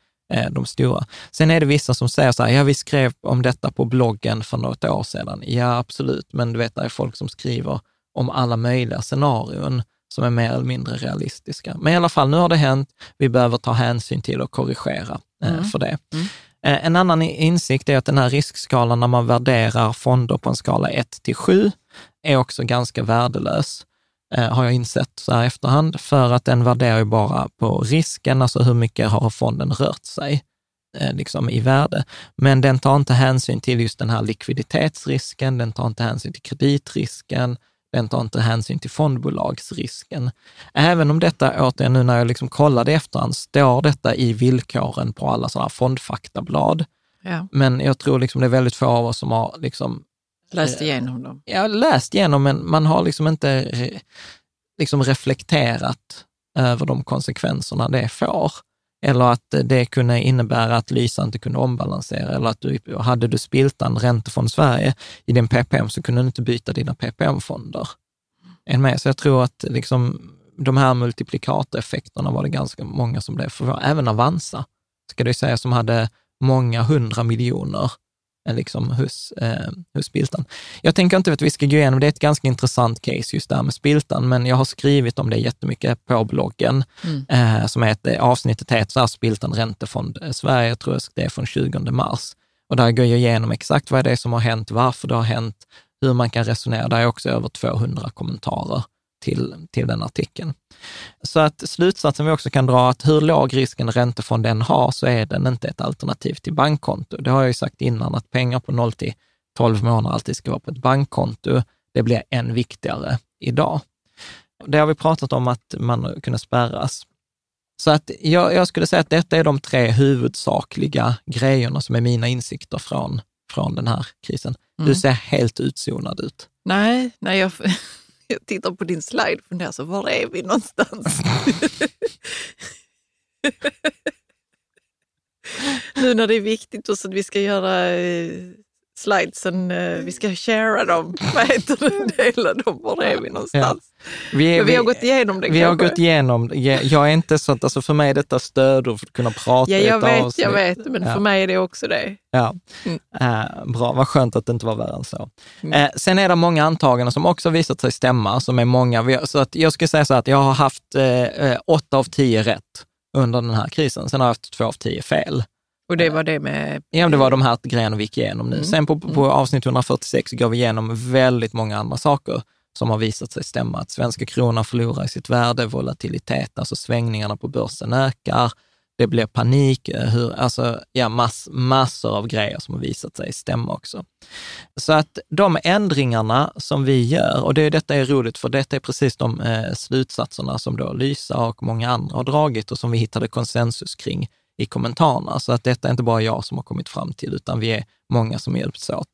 de stora. Sen är det vissa som säger så här, ja vi skrev om detta på bloggen för något år sedan. Ja, absolut, men du vet, det är folk som skriver om alla möjliga scenarion som är mer eller mindre realistiska. Men i alla fall, nu har det hänt. Vi behöver ta hänsyn till och korrigera eh, Mm. för det. Mm. Eh, En annan insikt är att den här riskskalan, när man värderar fonder på en skala 1 till 7, är också ganska värdelös, eh, har jag insett så här efterhand, för att den värderar ju bara på risken, alltså hur mycket har fonden rört sig eh, liksom i värde. Men den tar inte hänsyn till just den här likviditetsrisken, den tar inte hänsyn till kreditrisken, den tar inte hänsyn till fondbolagsrisken. Även om detta, återigen nu när jag liksom kollade i efterhand, står detta i villkoren på alla sådana här fondfaktablad. Ja, Men jag tror liksom det är väldigt få av oss som har liksom läst Eh, igenom dem. har läst igenom, men man har liksom inte re, liksom reflekterat över de konsekvenserna det får. Eller att det kunde innebära att Lysa inte kunde ombalansera, eller att du, hade du Spiltan, Räntefond Sverige, i din PPM så kunde du inte byta dina PPM-fonder. Med? Så jag tror att liksom, de här multiplikatoreffekterna var det ganska många som blev förvånade. Även Avanza, ska det säga, som hade många hundra miljoner eh, liksom hos, eh, hos Spiltan. Jag tänker inte att vi ska gå igenom, det är ett ganska intressant case just det här med Spiltan, men jag har skrivit om det jättemycket på bloggen, Mm. eh, som heter, avsnittet heter så här, Spiltan Räntefond eh, Sverige, jag tror det är från 20 mars. Och där går jag igenom exakt vad det är som har hänt, varför det har hänt, hur man kan resonera. Där är också över 200 kommentarer till, till den artikeln. Så att slutsatsen vi också kan dra att hur låg risk en räntefond än har, så är den inte ett alternativ till bankkonto. Det har jag ju sagt innan, att pengar på 0 till 12 månader alltid ska vara på ett bankkonto. Det blir än viktigare idag. Det har vi pratat om att man kunde spärras. Så att jag, jag skulle säga att detta är de tre huvudsakliga grejerna som är mina insikter från, från den här krisen. Du Mm. ser helt utzonad ut. Nej, nej jag, jag tittar på din slide och funderar så, var är vi någonstans? [laughs] nu när det är viktigt så att vi ska göra eh, slidesen, eh, vi ska sharea dem, [laughs] vad heter det, dela dem, var är vi någonstans? Vi, är- Men vi har gått igenom det Vi har kanske. gått igenom, jag jag är inte så att, alltså för mig är detta stödord för att kunna prata Ja, jag vet, avsnitt. jag vet, men Ja. för mig är det också det. Ja, Mm. Eh, bra. Vad skönt att det inte var värre än så. Mm. Eh, sen är det många antaganden som också visat sig stämma, som är många. Vi har- Så att jag skulle säga så att jag har haft eh, eh, åtta av tio rätt under den här krisen. Sen har jag haft två av tio fel. Och det var det med... Ja, det var de här grejerna vi gick igenom nu. Mm. Sen på, på avsnitt 146 går vi igenom väldigt många andra saker som har visat sig stämma. Att svenska kronan förlorar i sitt värde, volatilitet, alltså svängningarna på börsen ökar, det blir panik, hur, alltså, ja, mass, massor av grejer som har visat sig stämma också. Så att de ändringarna som vi gör, och det, detta är roligt för detta är precis de eh, slutsatserna som då Lysa och många andra har dragit och som vi hittade konsensus kring i kommentarerna. Så att detta är inte bara jag som har kommit fram till, utan vi är många som hjälps åt.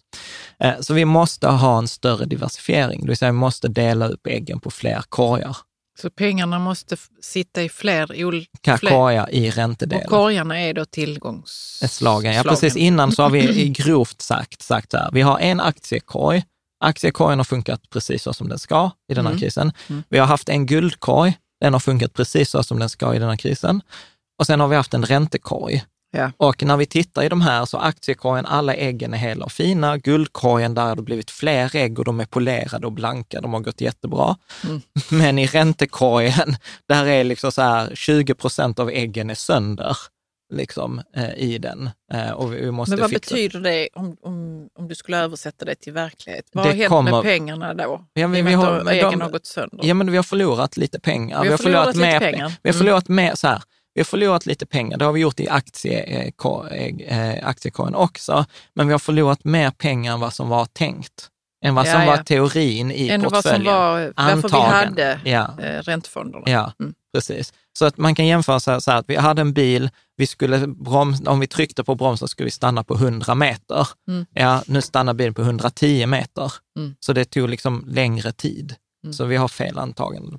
Eh, Så vi måste ha en större diversifiering, det vill säga vi måste dela upp äggen på fler korgar. Så pengarna måste sitta i fler olika... Korgar i Och räntedelen. korgarna är då tillgångs... Slagen. Ja, precis. Innan så har vi [clears throat] grovt sagt, sagt så här, vi har en aktiekorg Aktiekorgen har funkat precis så som den ska i den här Mm. krisen. Mm. Vi har haft en guldkorg, den har funkat precis så som den ska i den här krisen. Och sen har vi haft en räntekorg. Ja. Och när vi tittar i de här så aktiekorgen, alla äggen är hela och fina. Guldkorgen, där har det blivit fler ägg och de är polerade och blanka. De har gått jättebra. Mm. [laughs] Men i räntekorgen, där är liksom så här 20 procent av äggen är sönder liksom, eh, i den. Eh, och vi vi måste Men vad fixa. betyder det om, om, om du skulle översätta det till verklighet? Vad Det har hänt kommer- med pengarna då? Ja, men vi har- de- har gått sönder. Ja, men vi har förlorat lite pengar. Vi har förlorat lite mer pengar. Vi har Mm. förlorat mer, så här, vi har förlorat lite pengar. Det har vi gjort i aktie, eh, ko- eh, aktiekorgen också. Men vi har förlorat mer pengar än vad som var tänkt. Än vad som ja. var teorin i Än vad som portföljen. var varför vi Antagen. hade Ja. eh, räntefonderna. Ja, Mm. precis. Så att man kan jämföra så här, så här att vi hade en bil, vi skulle broms, om vi tryckte på bromsen skulle vi stanna på 100 meter. Mm. Ja, nu stannar bilen på 110 meter. Mm. Så det tog liksom längre tid. Mm. Så vi har fel antaganden.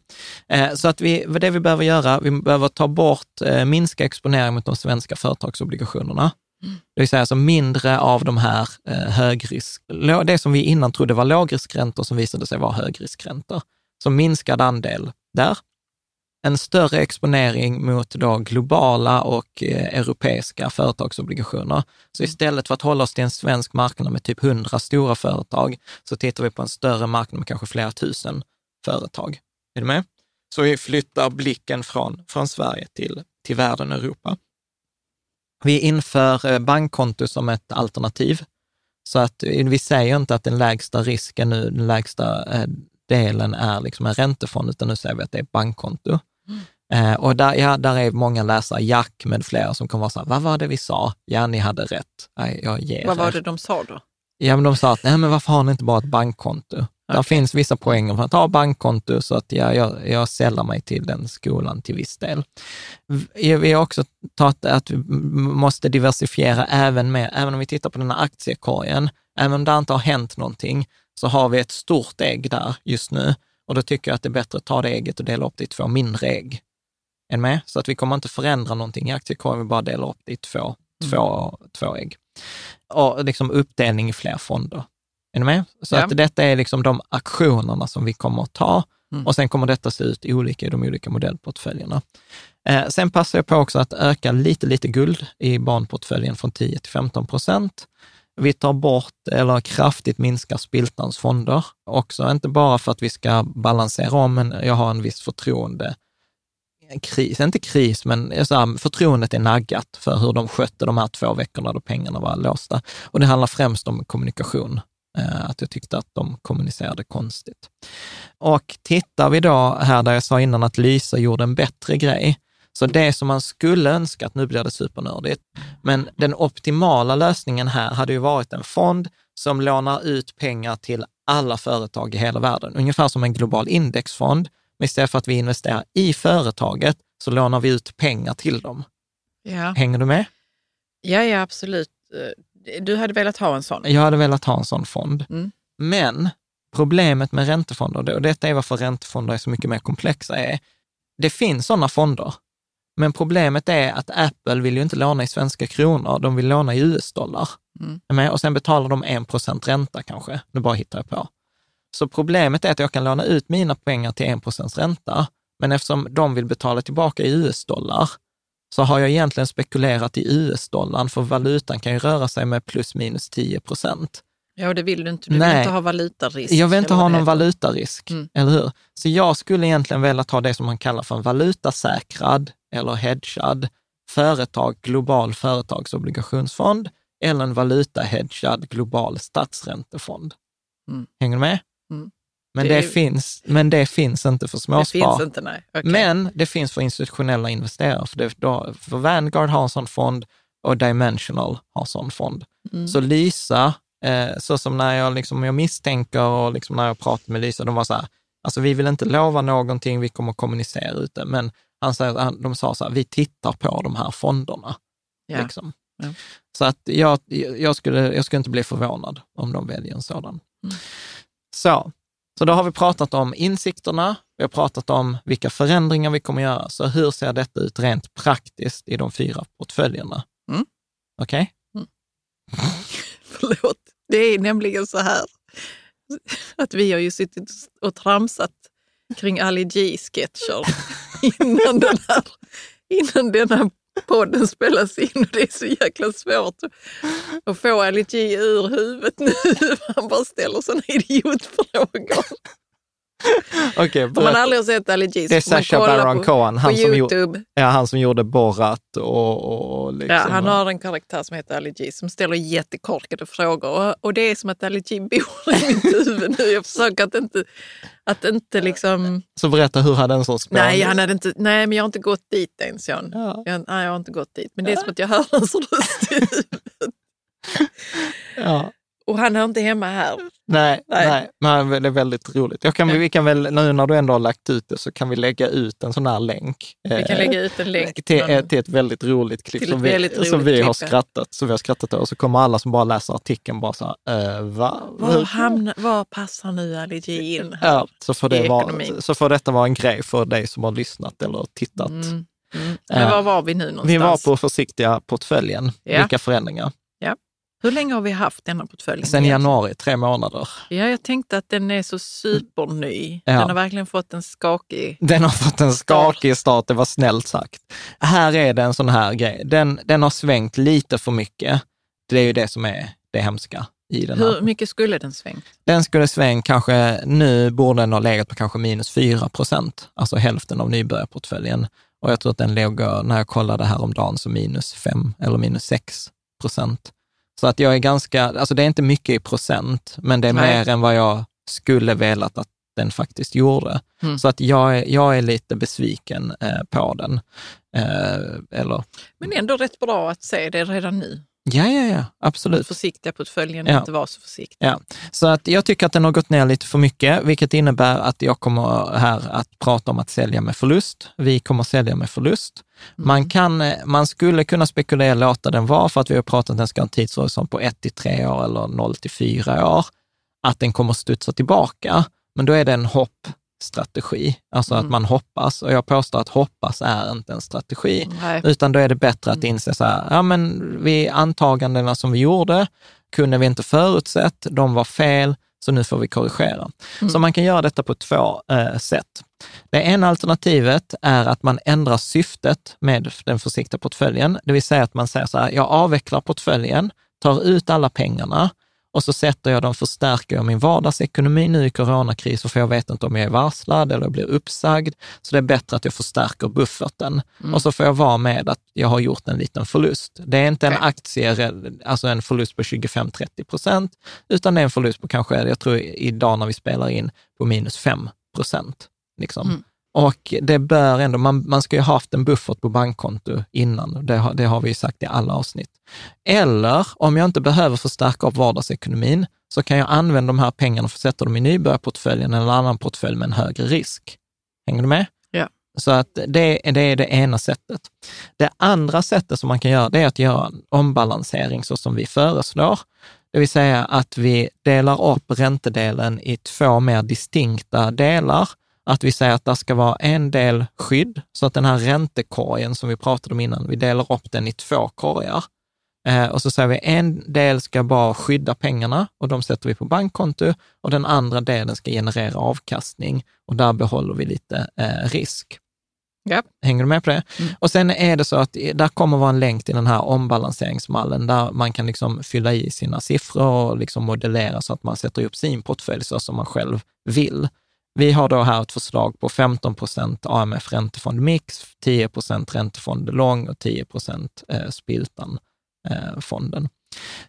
Eh, så att vi, det vi behöver göra, vi behöver ta bort, eh, minska exponering mot de svenska företagsobligationerna. Mm. Det vill säga alltså mindre av de här eh, högrisk, det som vi innan trodde var lågriskräntor som visade sig vara högriskräntor. Så minskad andel där. En större exponering mot då globala och eh, europeiska företagsobligationer. Så istället för att hålla oss till en svensk marknad med typ 100 stora företag, så tittar vi på en större marknad med kanske flera tusen företag. Är du med? Så vi flyttar blicken från, från Sverige till, till världen Europa. Vi inför eh, bankkonto som ett alternativ. Så att eh, vi säger inte att den lägsta risken nu, den lägsta eh, delen är liksom en räntefond, utan nu säger vi att det är bankkonto. Eh, och där, ja, där är många läsare, Jack med flera, som kommer vara så här, vad var det vi sa? Ja, ni hade rätt. Jag ger Vad var det de sa då? Ja, men de sa att, nej men varför har ni inte bara ett bankkonto? Där finns vissa poänger för att ha bankkonto, så att ja, jag, jag sällar mig till den skolan till viss del. Vi har också tagit att vi måste diversifiera även med, även om vi tittar på den här aktiekorgen, även om det inte har hänt någonting, så har vi ett stort ägg där just nu. Och då tycker jag att det är bättre att ta det ägget och dela upp det i två mindre ägg. Än med? Så att vi kommer inte förändra någonting i aktiekorgen, vi bara delar upp det i två, två, två ägg. Och liksom uppdelning i fler fonder. Är ni med? Så Ja. att detta är liksom de aktionerna som vi kommer att ta Mm. och sen kommer detta se ut olika i de olika modellportföljerna. Eh, sen passar jag på också att öka lite, lite guld i barnportföljen från 10 till 15 procent. Vi tar bort eller kraftigt minskar Spiltans fonder också, inte bara för att vi ska balansera om, men jag har en viss förtroende kris, inte kris, men jag sa, förtroendet är naggat för hur de skötte de här två veckorna då pengarna var låsta. Och det handlar främst om kommunikation, att jag tyckte att de kommunicerade konstigt. Och tittar vi då här där jag sa innan att Lysa gjorde en bättre grej, så det som man skulle önska, att nu blir det supernördigt, men den optimala lösningen här hade ju varit en fond som lånar ut pengar till alla företag i hela världen, ungefär som en global indexfond, men istället för att vi investerar i företaget så lånar vi ut pengar till dem. Ja, Hänger du med? ja, ja absolut. Du hade velat ha en sån? Jag hade velat ha en sån fond. Mm. Men problemet med räntefonder, och detta är varför räntefonder är så mycket mer komplexa, är det finns sådana fonder. Men problemet är att Apple vill ju inte låna i svenska kronor, de vill låna i US-dollar. Mm. Och sen betalar de 1% ränta kanske. Nu bara hittar jag på. Så problemet är att jag kan låna ut mina pengar till 1% ränta, men eftersom de vill betala tillbaka i US-dollar, så har jag egentligen spekulerat i US-dollarn, för valutan kan ju röra sig med plus minus 10 procent. Ja, det vill du inte. Du vill Nej. inte ha valutarisk. Jag vill inte ha någon valutarisk, Mm. eller hur? Så jag skulle egentligen vilja ta det som man kallar för en valutasäkrad eller hedgad företag, global företagsobligationsfond eller en valutahedgad global statsräntefond. Mm. Hänger du med? Mm. Men, Det det är- finns, men det finns inte för Det småspar. finns inte, nej. Okej. Men det finns för institutionella investerare. För, det, då, för Vanguard har en sån fond och Dimensional har en sån fond. Mm. Så Lysa, eh, så som när jag, liksom, jag misstänker och liksom när jag pratar med Lysa, de var så här, alltså vi vill inte lova någonting, vi kommer kommunicera ut det, men han säger, de sa så här, vi tittar på de här fonderna. Ja. Liksom. Ja. Så att jag, jag, skulle, jag skulle inte bli förvånad om de väljer en sådan. Mm. Så, så då har vi pratat om insikterna, vi har pratat om vilka förändringar vi kommer göra. Så hur ser detta ut rent praktiskt i de fyra portföljerna? Mm. Okej? [laughs] Förlåt. Det är nämligen så här att vi har ju suttit och tramsat kring Ali G-sketcher [laughs] innan den här, innan den här podden spelas in och det är så jäkla svårt att få Ali G ur huvudet nu. [laughs] Han bara ställer sådana idiotfrågor. Okej, Om man aldrig har sett Ali G Det är så får man Sacha Baron Cohen, han som, gjorde, ja, han som gjorde Borat och, och liksom, Ja, han har en karaktär som heter Ali G som ställer jättekorkade frågor. Och, och det är som att Ali G bor i mitt [laughs] huvud nu. Jag försöker att inte, att inte liksom... Så berätta, hur hade en sån spån? Nej, han hade inte, nej, men jag har inte gått dit ens, Jan. Ja. Jag, nej, jag har inte gått dit. Men det är som att jag hör hans röst i huvudet. Ja. Och han är inte hemma här. Nej, nej. Nej. men det är väldigt roligt. Jag kan. Vi kan väl, nu när du ändå har lagt ut det, så kan vi lägga ut en sån här länk. Vi kan eh, lägga ut en länk. till, någon- till ett väldigt roligt klipp som vi, väldigt som roligt vi har klipp, skrattat, som vi har skrattat. Och så kommer alla som bara läser artikeln bara så här, eh, va? var, hamnar, var passar nu Ali G in här? Ja, så får, det vara, så får detta vara en grej för dig som har lyssnat eller tittat. Mm, mm. Men Eh, var var vi nu någonstans? Vi var på försiktiga portföljen. Ja. Vilka förändringar? Hur länge har vi haft denna portfölj? Sen januari, tre månader. Ja, jag tänkte att den är så superny. Ja. Den har verkligen fått en skakig... Den har fått en skakig start, det var snällt sagt. Här är det en sån här grej. Den, den har svängt lite för mycket. Det är ju det som är det hemska i den Hur här. mycket skulle den svängt? Den skulle svänga kanske, nu borde den ha legat på kanske minus 4 procent, alltså hälften av nybörjarportföljen. Och jag tror att den låg, när jag kollade häromdagen, så minus 5 eller minus 6 procent. Så att jag är ganska, alltså det är inte mycket i procent, men det är Nej. mer än vad jag skulle velat att den faktiskt gjorde. Mm. Så att jag är, jag är lite besviken eh, på den. Eh, eller, Men ändå rätt bra att se det redan nu. Ja, ja, ja, absolut. Försiktiga portföljen, Ja. inte vara så försiktig. Ja, så att jag tycker att den har gått ner lite för mycket, vilket innebär att jag kommer här att prata om att sälja med förlust. Vi kommer sälja med förlust. Man, kan, eh, man skulle kunna spekulera låta den vara, för att vi har pratat att den ska ha en tidshorisont på 1 till 3 år eller 0 till 4 år, att den kommer studsa tillbaka. Men då är det en hoppstrategi, alltså att man hoppas. Och jag påstår att hoppas är inte en strategi. Nej. Utan då är det bättre att inse så här, ja men vi antagandena som vi gjorde kunde vi inte förutsett, de var fel, så nu får vi korrigera. Så man kan göra detta på två eh, sätt. Det ena alternativet är att man ändrar syftet med den försiktiga portföljen, det vill säga att man säger så här, jag avvecklar portföljen, tar ut alla pengarna och så sätter jag dem, förstärker jag min vardagsekonomi nu i coronakris, för jag vet inte om jag är varslad eller blir uppsagd. Så det är bättre att jag förstärker bufferten. Och så får jag vara med att jag har gjort en liten förlust. Det är inte en aktie, alltså en förlust på 25-30 procent, utan det är en förlust på kanske, jag tror idag när vi spelar in, på minus 5 procent. Liksom. Mm. Och det bör ändå, man, man ska ju ha haft en buffert på bankkonto innan, det har, det har vi ju sagt i alla avsnitt. Eller om jag inte behöver förstärka upp vardagsekonomin, så kan jag använda de här pengarna för att sätta dem i nybörjarportföljen eller en annan portfölj med en högre risk. Hänger du med? Ja. Så att det, det är det ena sättet. Det andra sättet som man kan göra, det är att göra en ombalansering så som vi föreslår. Det vill säga att vi delar upp räntedelen i två mer distinkta delar. Att vi säger att det ska vara en del skydd, så att den här räntekorgen som vi pratade om innan, vi delar upp den i två korgar. Eh, och så säger vi en del ska bara skydda pengarna och de sätter vi på bankkonto och den andra delen ska generera avkastning och där behåller vi lite eh, risk. Ja. Hänger du med på det? Mm. Och sen är det så att där kommer vara en länk till den här ombalanseringsmallen där man kan liksom fylla i sina siffror och liksom modellera så att man sätter upp sin portfölj så som man själv vill. Vi har då här ett förslag på 15 procent AMF räntefond mix, 10 procent räntefond lång och 10 procent eh, Spiltan-fonden.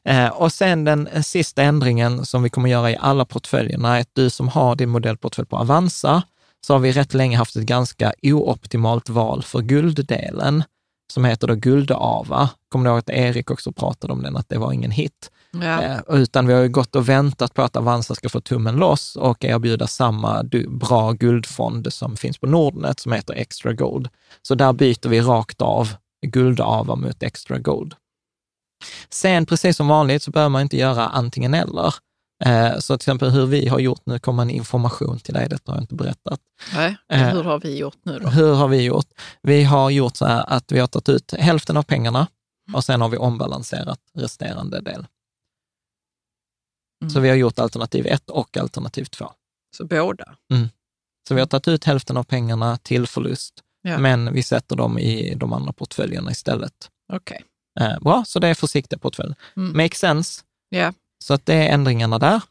Eh, eh, och sen den sista ändringen som vi kommer göra i alla portföljerna är att du som har din modellportfölj på Avanza, så har vi rätt länge haft ett ganska ooptimalt val för gulddelen, som heter då Guldava. Kommer du ihåg att Erik också pratade om den, att det var ingen hit? Ja. Eh, utan vi har ju gått och väntat på att Avanza ska få tummen loss och erbjuda samma bra guldfond som finns på Nordnet, som heter Extra Gold. Så där byter vi rakt av Guldava mot Extra Gold. Sen, precis som vanligt, så behöver man inte göra antingen eller. Eh, Så till exempel hur vi har gjort nu kommer en information till dig, detta har jag inte berättat. Nej. Eh. Hur har vi gjort nu då? Hur har vi gjort? Vi har gjort så här att vi har tagit ut hälften av pengarna och sen har vi ombalanserat resterande del. Mm. Så vi har gjort alternativ 1 och alternativ 2. Så båda. Så vi har tagit ut hälften av pengarna till förlust, Ja. men vi sätter dem i de andra portföljerna istället. Okej. Eh, bra, så det är försiktiga portföljer. Mm. Make sense? Ja. Så att det är ändringarna där.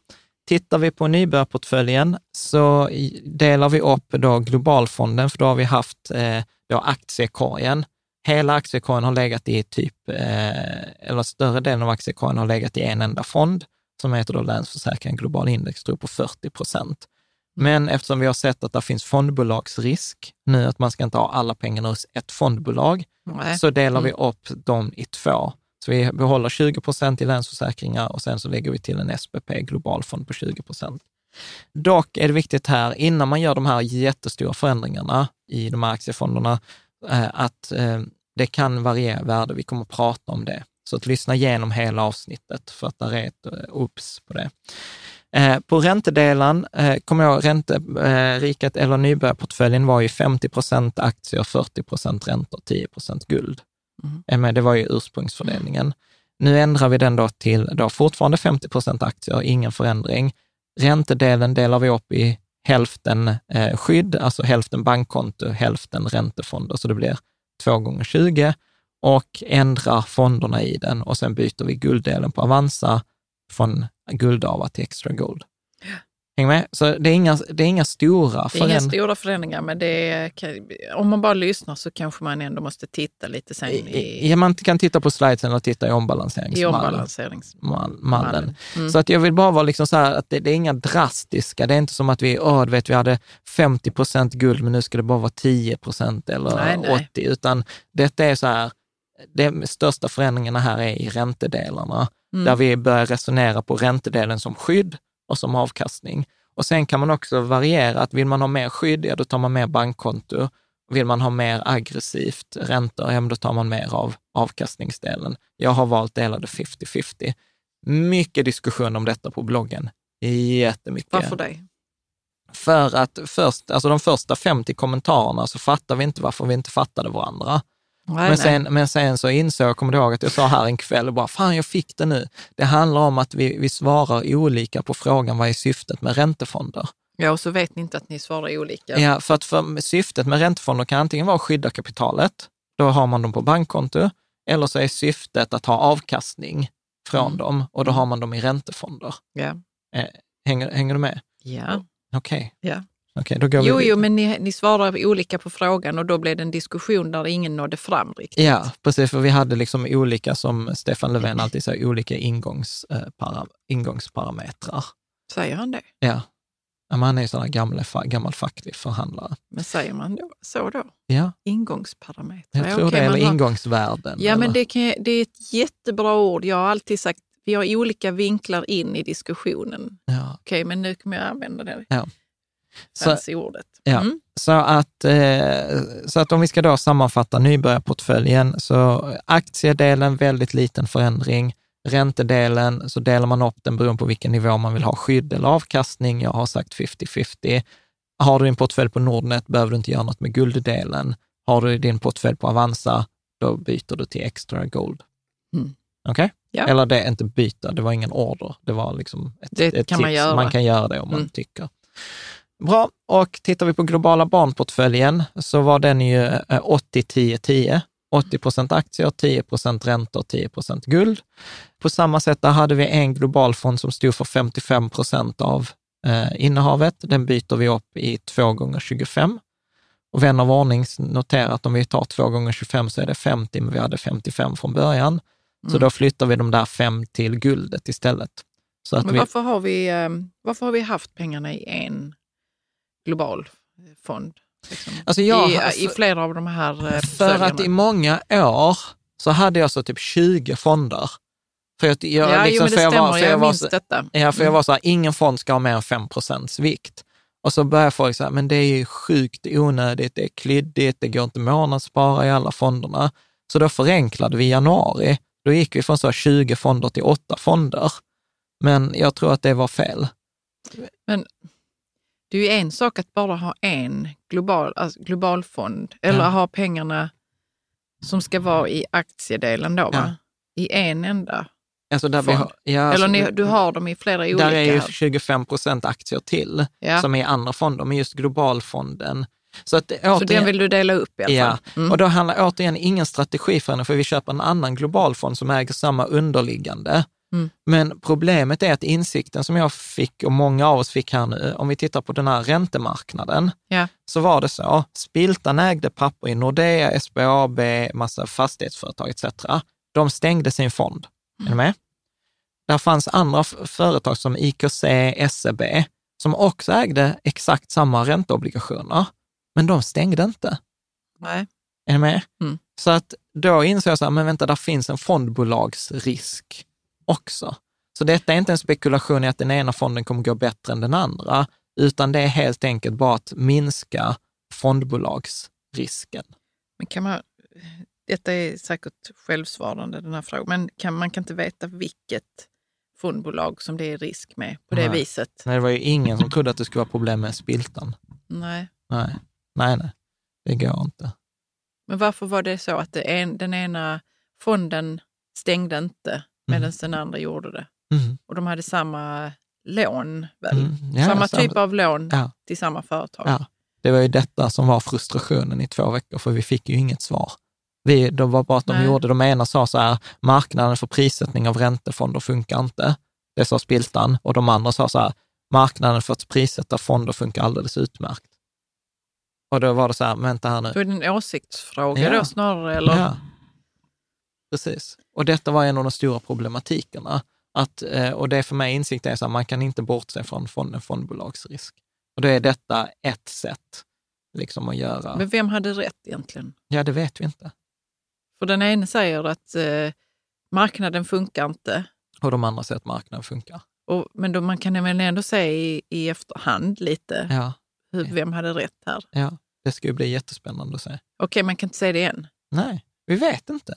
Tittar vi på nybörjarportföljen så delar vi upp då globalfonden, för då har vi haft eh, då aktiekorgen. Hela aktiekorgen har legat i typ, eh, eller större delen av aktiekorgen har legat i en enda fond, som heter då Länsförsäkringen Global Index, tror på 40 procent. Men eftersom vi har sett att det finns fondbolagsrisk nu, att man ska inte ha alla pengarna hos ett fondbolag, Nej. så delar vi Mm. upp dem i två. Så vi behåller 20 procent i Länsförsäkringar och sen så lägger vi till en SPP globalfond på 20 procent. Dock är det viktigt här, innan man gör de här jättestora förändringarna i de här aktiefonderna, eh, att eh, det kan variera värde. Vi kommer att prata om det. Så att lyssna igenom hela avsnittet för att där är ett eh, obs på det. Eh, På räntedelen, eh, kommer jag ränteriket eller nybörjarportföljen var ju 50 procent aktier, 40 procent räntor, 10 procent guld. Mm. Eh, det var ju ursprungsfördelningen. Nu ändrar vi den då till då fortfarande 50 procent aktier, ingen förändring. Räntedelen delar vi upp i hälften eh, skydd, alltså hälften bankkonto, hälften räntefonder, så det blir 2 gånger 20 och ändrar fonderna i den och sen byter vi gulddelen på Avanza från guldava till extra gold. Häng med? Så det är inga, det är inga stora Det är inga förändringar. stora förändringar, men är, om man bara lyssnar så kanske man ändå måste titta lite sen i, Ja, man kan titta på slidesen eller titta i i ombalanseringsmallen. ombalanseringsmallen. mallen. Mm. Så att jag vill bara vara liksom så här att det, det är inga drastiska, det är inte som att vi, åh, du vet, vi hade 50 procent guld, men nu ska det bara vara 10 procent eller Nej, nej. 80, utan detta är så här, de största förändringarna här är i räntedelarna, Mm. där vi börjar resonera på räntedelen som skydd och som avkastning. Och sen kan man också variera, att vill man ha mer skydd, ja då tar man mer bankkonto. Vill man ha mer aggressivt räntor, ja då tar man mer av avkastningsdelen. Jag har valt delade 50-50. Mycket diskussion om detta på bloggen. Jättemycket. Varför det? För att först, alltså de första 50 kommentarerna så fattar vi inte varför vi inte fattade varandra. Nej, Men nej. sen, men sen så insåg jag, kommer du ihåg att jag sa här en kväll, och bara, fan jag fick det nu. Det handlar om att vi, vi svarar olika på frågan, vad är syftet med räntefonder? Ja, och så vet ni inte att ni svarar olika. Ja, för att för syftet med räntefonder kan antingen vara att skydda kapitalet, då har man dem på bankkonto, eller så är syftet att ha avkastning från Mm. dem och då har man dem i räntefonder. Ja. Hänger, hänger du med? ja. Okej, ja. Okej, då går Jo, vi jo, men ni, ni svarar olika på frågan och då blev det en diskussion där ingen nådde fram riktigt. Ja, precis, för vi hade liksom olika, som Stefan Löfven alltid säger, olika ingångs, eh, para, ingångsparametrar. Säger han det? Ja, Ja, men han är ju sån här gammal, fa- gammal facklig förhandlare. Men säger man då, så då? Ja, Ingångsparametrar? jag Ja, tror okej, det, eller har- ingångsvärden. Ja, men eller? det, kan, det är ett jättebra ord. Jag har alltid sagt vi har olika vinklar in i diskussionen. Ja. Okej, men nu kommer jag använda det Så, fancy ordet. Ja. Mm. så, att, eh, så att om vi ska då sammanfatta nybörjarportföljen, så aktiedelen väldigt liten förändring. Räntedelen så delar man upp den beroende på vilken nivå man vill ha skydd eller avkastning. Jag har sagt 50-50. Har du din portfölj på Nordnet behöver du inte göra något med gulddelen. Har du din portfölj på Avanza, då byter du till extra gold. Mm. Okej? Ja. Eller det är inte byta, det var ingen order. Det var liksom ett, Det ett kan tips. man göra. Man kan göra det om man Mm. tycker. Bra, och tittar vi på globala barnportföljen så var den ju eh, 80-10-10. 80 procent aktier, 10 procent räntor, 10 procent guld. På samma sätt där hade vi en globalfond som stod för 55 procent av eh, innehavet. Den byter vi upp i 2 gånger 25. Och vän av ordning noterar att om vi tar 2 gånger 25 så är det 50, men vi hade 55 från början. Så Mm. då flyttar vi de där fem till guldet istället. Så att Men vi, varför har, vi, eh, varför har vi haft pengarna i en global fond? Liksom? Alltså jag- I, alltså- I flera av de här eh, För att i många år så hade jag så typ 20 fonder. För att jag, Ja, liksom, jo, men för jag stämmer. var, för jag jag var, minns så, detta. ja, för jag Mm. var så här, ingen fond ska ha mer än 5 procents vikt. Och så börjar folk säga, men det är ju sjukt onödigt, det är klyddigt, det går inte månadsspara i alla fonderna. Så då förenklade vi januari. Då gick vi från så här 20 fonder till 8 fonder. Men jag tror att det var fel. Det är ju en sak att bara ha en global, alltså global fond eller Ja. ha pengarna som ska vara i aktiedelen då, va? i en enda. Alltså där vi fond? har, ja, Eller alltså, ni, du har dem i flera olika? Där är ju här. 25 procent aktier till, ja. som är i andra fonder, men just globalfonden. Så, att, Så återigen, den vill du dela upp i alla Ja, fall? Mm. och då handlar återigen ingen strategiförändring, för vi köper en annan globalfond som äger samma underliggande. Mm. Men problemet är att insikten som jag fick och många av oss fick här nu, om vi tittar på den här räntemarknaden, Ja. så var det så, Spiltan ägde papper i Nordea, SBAB, massa fastighetsföretag etc. De stängde sin fond. Är ni med? Där fanns andra företag som IKC, SEB, som också ägde exakt samma ränteobligationer, men de stängde inte. Nej. Är ni med? Mm. Så att då insåg jag så här, men vänta, där finns en fondbolagsrisk också. Så detta är inte en spekulation i att den ena fonden kommer gå bättre än den andra, utan det är helt enkelt bara att minska fondbolagsrisken. Men kan man, detta är säkert självsvarande den här frågan, men kan, man kan inte veta vilket fondbolag som det är risk med på det Nej. viset? Nej, det var ju ingen som trodde att det skulle vara problem med spiltan. Nej. Nej, nej, nej, det går inte. Men varför var det så att en, den ena fonden stängde inte medan den andra gjorde det? Mm. Och de hade samma lån, väl? Mm. Ja, samma samma- typ av lån Ja. till samma företag? Ja, det var ju detta som var frustrationen i två veckor, för vi fick ju inget svar. Vi, det var bara att de Nej. gjorde, de ena sa så här, marknaden för prissättning av räntefonder funkar inte. Det sa Spiltan. Och de andra sa så här, marknaden för att prissätta fonder funkar alldeles utmärkt. Och då var det så här, vänta här nu. Då är det en åsiktsfråga Ja. då snarare? Eller? Ja, precis. Och detta var en av de stora problematikerna. Att, eh, och det är för mig insikt är så här, man kan inte bortse från fonden fondbolagsrisk. Och då är detta ett sätt liksom att göra. Men vem hade rätt egentligen? Ja, det vet vi inte. För den ene säger att eh, marknaden funkar inte. Och de andra säger att marknaden funkar. Och, men då, man kan väl ändå se i, i efterhand lite Ja, hur, vem hade rätt här. ja. Det ska ju bli jättespännande att se. Okej, man kan inte säga det än. Nej, vi vet inte.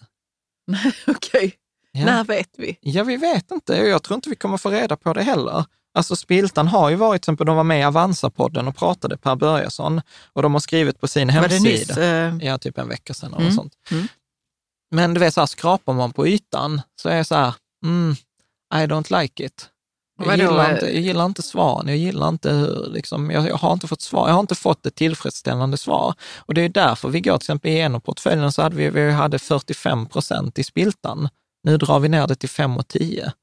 [laughs] Okej, Ja. när vet vi? Ja, vi vet inte. Jag tror inte vi kommer få reda på det heller. Alltså Spiltan har ju varit, till exempel, de var med i Avanza-podden och pratade, Per Börjesson, och de har skrivit på sin Var det hemsida. nyss? Eh, Ja, typ en vecka sedan eller Mm. sånt. Mm. Men du vet, så här, skrapar man på ytan så är jag så här, mm, I don't like it. Jag gillar, inte, jag gillar inte svaren, jag gillar inte hur, liksom, jag, jag har inte fått svar, jag har inte fått ett tillfredsställande svar. Och det är därför vi går till exempel igenom portföljen så hade vi, vi hade 45 procent i spiltan. Nu drar vi ner det till 5 och 10.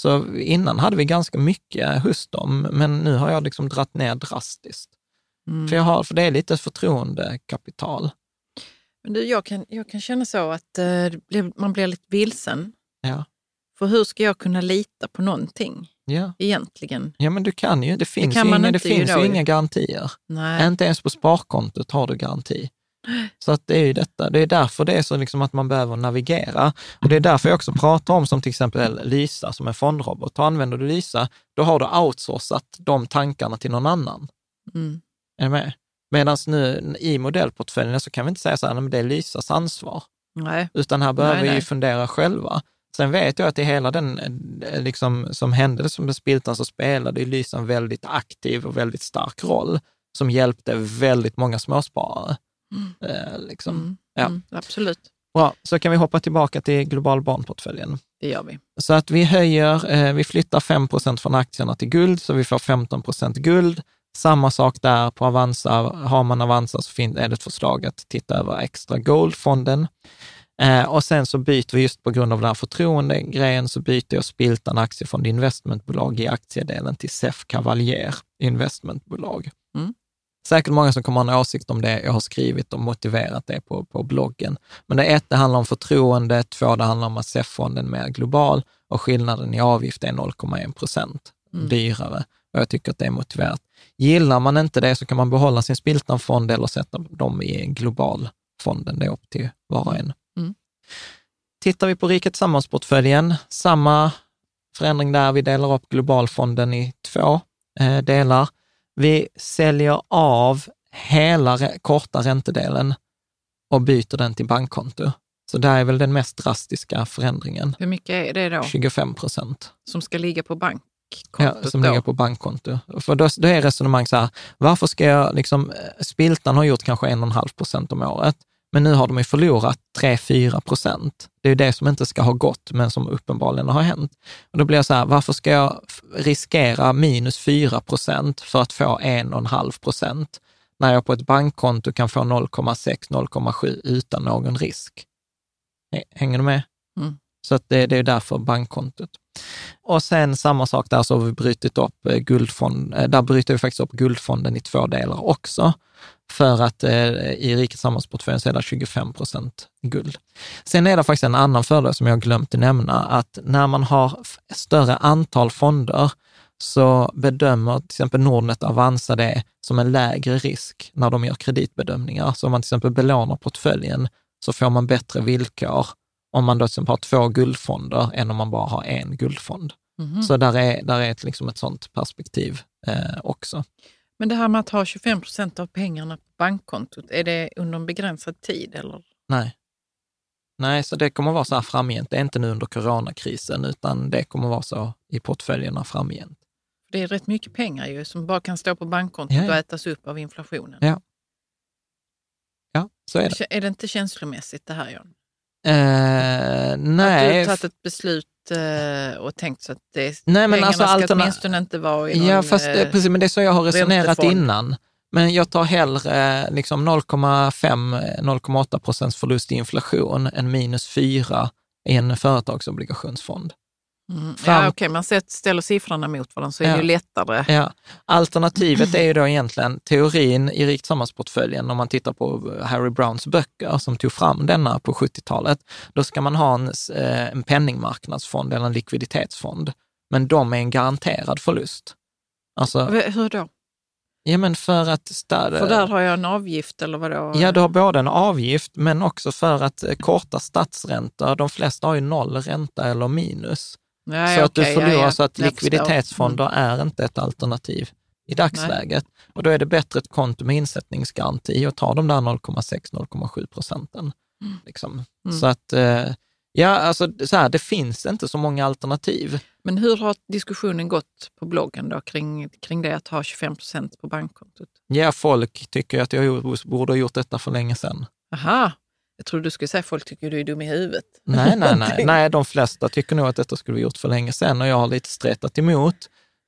Så innan hade vi ganska mycket hos dem, men nu har jag liksom dratt ner drastiskt. mm. För, jag har, för det är lite förtroendekapital. Men du, jag, kan, jag kan känna så att eh, man blir lite vilsen. Ja. För hur ska jag kunna lita på någonting Ja. egentligen? Ja, men du kan ju. Det finns, kan ju, inga, det finns ju inga garantier. Nej. Inte ens på sparkontot har du garanti. Så att det är ju detta. Det är därför det är så liksom att man behöver navigera. Och det är därför jag också pratar om som till exempel Lysa som en fondrobot. Och använder du Lysa, då har du outsourcat de tankarna till någon annan. Mm. Är du med? Medan nu i modellportföljen så kan vi inte säga så här, men det är Lysas ansvar. Nej. Utan här behöver Nej, vi ju nej. fundera själva. Sen vet jag att i hela den eh, liksom, som hände som med Spiltan så spelade Lysa en väldigt aktiv och väldigt stark roll som hjälpte väldigt många småsparare. Eh, liksom. Mm. Ja. Mm. Absolut, Bra, så kan vi hoppa tillbaka till global barnportföljen. det gör vi. Så att vi höjer, eh, vi flyttar 5% från aktierna till guld, så vi får 15% guld. Samma sak där på Avanza. Har man Avanza så är det ett förslag att titta över extra gold-fonden. Eh, och sen så byter vi just på grund av den här förtroendegrejen så byter jag Spiltan Aktiefond Investmentbolag i aktiedelen till SEF Cavalier Investmentbolag. Mm. Säkert många som kommer ha en åsikt om det. Jag har skrivit och motiverat det på, på bloggen. Men det ett, det handlar om förtroende. Två, det handlar om att SEF-fonden är mer global och skillnaden i avgift är 0,1 procent Mm. dyrare. Och jag tycker att det är motiverat. Gillar man inte det så kan man behålla sin Spiltan-fond eller sätta dem i en global fonden. Det är upp till var och en. Tittar vi på Riket Tillsammans-portföljen, samma förändring där. Vi delar upp globalfonden i två eh, delar. Vi säljer av hela korta räntedelen och byter den till bankkonto. Så där är väl den mest drastiska förändringen. Hur mycket är det då 25 procent. som ska ligga på Ja, bankkontot? som då? ligger på bankkonto. För då, då är resonemang så här, varför ska jag, liksom, eh, Spiltan har gjort kanske 1,5 procent om året. Men nu har de ju förlorat 3-4 procent. Det är ju det som inte ska ha gått, men som uppenbarligen har hänt. Och då blir jag så här, varför ska jag riskera minus 4 procent för att få 1,5 procent, när jag på ett bankkonto kan få 0,6-0,7 utan någon risk? Hänger du med? Mm. Så att det, det är därför bankkontot. Och sen samma sak där så har vi brutit upp eh, guldfonden, eh, där bryter vi faktiskt upp guldfonden i två delar också. För att eh, i rikets samhällsportföljen så är det 25 procent guld. Sen är det faktiskt en annan fördel som jag glömt att nämna, att när man har större antal fonder så bedömer till exempel Nordnet Avanza det som en lägre risk när de gör kreditbedömningar. Så om man till exempel belånar portföljen så får man bättre villkor om man då till exempel har två guldfonder än om man bara har en guldfond. Mhm. Så där är, där är ett, liksom ett sånt perspektiv eh, också. Men det här med att ha 25 procent av pengarna på bankkontot, är det under en begränsad tid? Eller? Nej. Nej, så det kommer vara så här framgent. Det är inte nu under coronakrisen, utan det kommer vara så i portföljerna framgent. Det är rätt mycket pengar ju som bara kan stå på bankkontot Ja, ja. och ätas upp av inflationen. Ja. Ja, så är det. Är det inte känslomässigt det här John? Eh, Att du nej, har tagit ett beslut eh, och tänkt så att det, Nej, men alltså ska alterna- åtminstone inte vara i någon... ja, fast det, eh, precis, men det är så jag har resonerat innan. Men jag tar hellre liksom 0,5-0,8 procents förlust i inflation än minus 4 i en företagsobligationsfond. Mm. fram- Ja, okej, man ställer siffrorna mot varandra så är det Ja. ju lättare. Ja. Alternativet är ju då egentligen teorin i rikt samhällsportföljen, om man tittar på Harry Browns böcker som tog fram denna på 70-talet. Då ska man ha en, eh, en penningmarknadsfond eller en likviditetsfond, men de är en garanterad förlust. Alltså, Hur då? ja men för att... Stad, För där har jag en avgift eller vadå? Ja, du har både en avgift, men också för att eh, korta statsräntor. De flesta har ju noll ränta eller minus. Ja, så ja, att du förlorar ja. så att likviditetsfonder är inte ett alternativ i dagsläget. Och då är det bättre ett konto med insättningsgaranti och ta de där 0,6-0,7 procenten. Liksom. Mm. Så att, eh, ja, alltså så här, det finns inte så många alternativ. Men hur har diskussionen gått på bloggen då kring, kring det att ha 25 procent på bankkontot? Ja, folk tycker att jag borde ha gjort detta för länge sedan. Aha, jag trodde du skulle säga folk tycker du är dum i huvudet. [laughs] Nej, nej, nej. nej, de flesta tycker nog att detta skulle vi gjort för länge sedan och jag har lite stretat emot.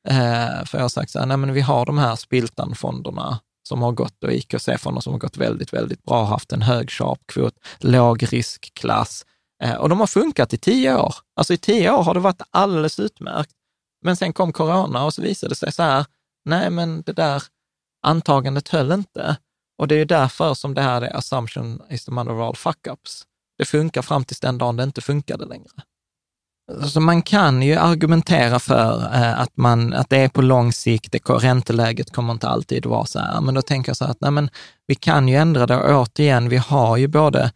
Eh, för jag har sagt så här, nej men vi har de här Spiltan-fonderna som har gått och IKC-fonder som har gått väldigt, väldigt bra, haft en hög sharp-kvot, låg riskklass eh, och de har funkat i tio år. Alltså i tio år har det varit alldeles utmärkt. Men sen kom corona och så visade det sig så här, nej men det där antagandet höll inte. Och det är ju därför som det här är assumption is the mother of all fuck-ups. Det funkar fram tills den dagen det inte funkade längre. Så man kan ju argumentera för eh, att, man, att det är på lång sikt, det, ränteläget kommer inte alltid vara så här, men då tänker jag så här att nej, men vi kan ju ändra det och återigen, vi har ju både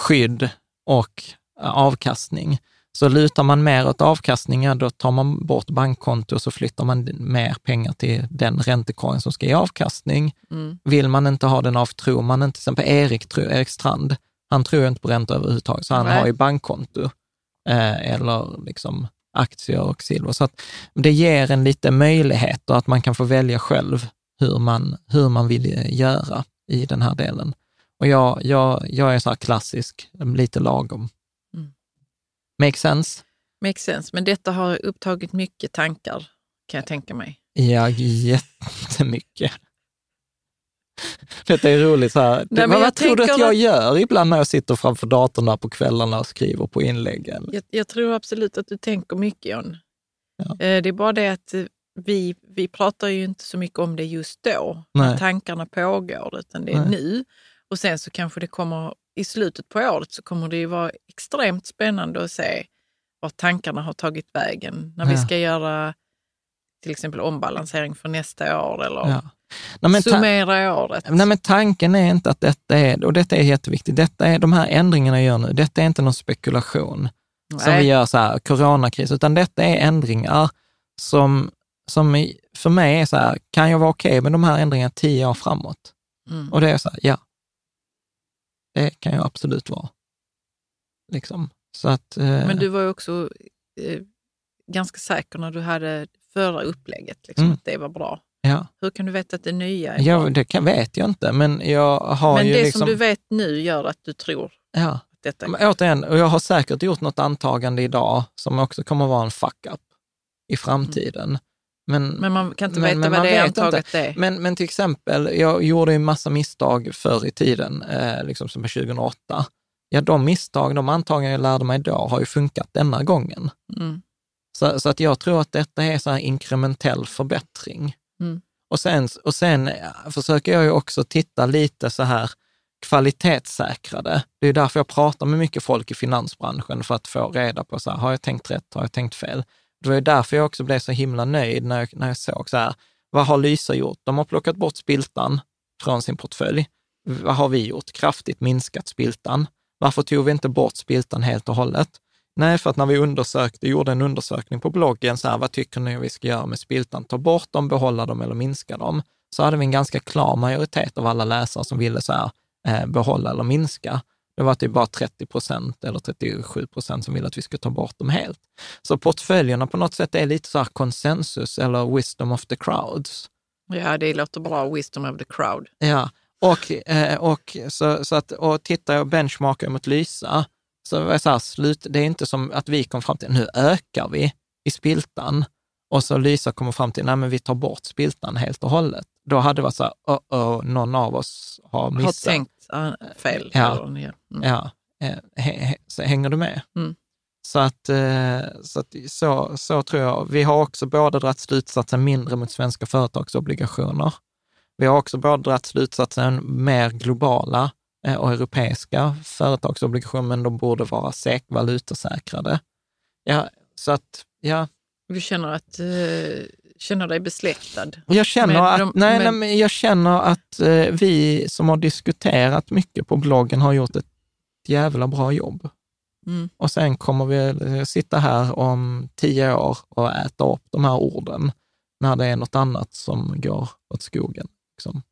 skydd och eh, avkastning. Så lutar man mer åt avkastning, ja, då tar man bort bankkonto och så flyttar man mer pengar till den räntekorgen som ska ge avkastning. Mm. Vill man inte ha den av, tror man inte, till exempel Erik, tror- Erik Strand, han tror inte på ränta överhuvudtaget, så han Nej. har ju bankkonto eh, eller liksom aktier och silver. Så att det ger en lite möjligheter att man kan få välja själv hur man, hur man vill eh, göra i den här delen. Och jag, jag, jag är så här klassisk, lite lagom. Mm. Make sense? Makes sense, men detta har upptagit mycket tankar kan jag tänka mig. Ja, jättemycket. [laughs] Detta är roligt. Så här. men vad tror du att jag att- gör ibland när jag sitter framför datorn där på kvällarna och skriver på inläggen? Jag, jag tror absolut att du tänker mycket John. Ja. Eh, Det är bara det att eh, vi, vi pratar ju inte så mycket om det just då, Nej. när tankarna pågår, utan det är Nej. nu. Och sen så kanske det kommer, i slutet på året så kommer det ju vara extremt spännande att se vart tankarna har tagit vägen när vi Ja. ska göra till exempel ombalansering för nästa år eller Ja. Nej, men summera året. Nej, men tanken är inte att detta är, och detta är jätteviktigt, detta är, de här ändringarna jag gör nu, detta är inte någon spekulation som Nej. vi gör så här, coronakris, utan detta är ändringar som, som för mig är så här, kan jag vara okej med de här ändringarna tio år framåt? Mm. Och det är så här, ja. Det kan jag absolut vara. Liksom. Så att, eh, Men du var ju också eh, ganska säker när du hade förra upplägget, liksom, Mm. att det var bra. Ja, Hur kan du veta att det nya är ja bra? det kan, vet jag inte, men jag har Men ju det liksom... som du vet nu gör att du tror ja. att detta är Men återigen, och jag har säkert gjort något antagande idag som också kommer att vara en fuck-up i framtiden. Men, Men man kan inte Men- veta men vad det är inte. antaget är. men, men till exempel, jag gjorde ju en massa misstag förr i tiden, eh, liksom som 2008. Ja, de misstag, de antaganden jag lärde mig då har ju funkat denna gången. Mm. Så, så att jag tror att detta är så här inkrementell förbättring. Mm. Och sen, och sen eh, försöker jag ju också titta lite så här kvalitetssäkrade. Det är därför jag pratar med mycket folk i finansbranschen för att få reda på, så här, har jag tänkt rätt, har jag tänkt fel? Det var ju därför jag också blev så himla nöjd när jag, när jag såg så här, vad har Lysa gjort? De har plockat bort spiltan från sin portfölj. Vad har vi gjort? Kraftigt minskat spiltan. Varför tog vi inte bort spiltan helt och hållet? Nej, för att när vi undersökte, gjorde en undersökning på bloggen, så här, vad tycker ni vi ska göra med spiltan? Ta bort dem, behålla dem eller minska dem? Så hade vi en ganska klar majoritet av alla läsare som ville så här, eh, behålla eller minska. Det var typ bara 30 procent eller 37 procent som ville att vi skulle ta bort dem helt. Så portföljerna på något sätt är lite så här konsensus eller wisdom of the crowds. Ja, det låter bra. Wisdom of the crowd. Ja, och, eh, och, så, så att, och tittar jag och benchmarkar mot Lysa, så var det så här, slut, det är inte som att vi kom fram till, nu ökar vi i spiltan. Och så Lysa kommer fram till, nej men vi tar bort spiltan helt och hållet. Då hade det varit så här, oh, oh, någon av oss har missat. Har tänkt fel. Ja. Mm. Ja, eh, så hänger du med? Mm. Så, att, eh, så, att, så, så tror jag. Vi har också både dragit slutsatsen mindre mot svenska företagsobligationer. Vi har också både dragit slutsatsen mer globala eh, och europeiska företagsobligationer, men de borde vara säk, valutasäkrade. Ja, så att, ja, Du känner, att, eh, känner dig besläktad? jag känner, att, de- nej, men- nej, men jag känner att eh, vi som har diskuterat mycket på bloggen har gjort ett jävla bra jobb. Mm. Och sen kommer vi eh, sitta här om tio år och äta upp de här orden när det är något annat som går åt skogen. Liksom.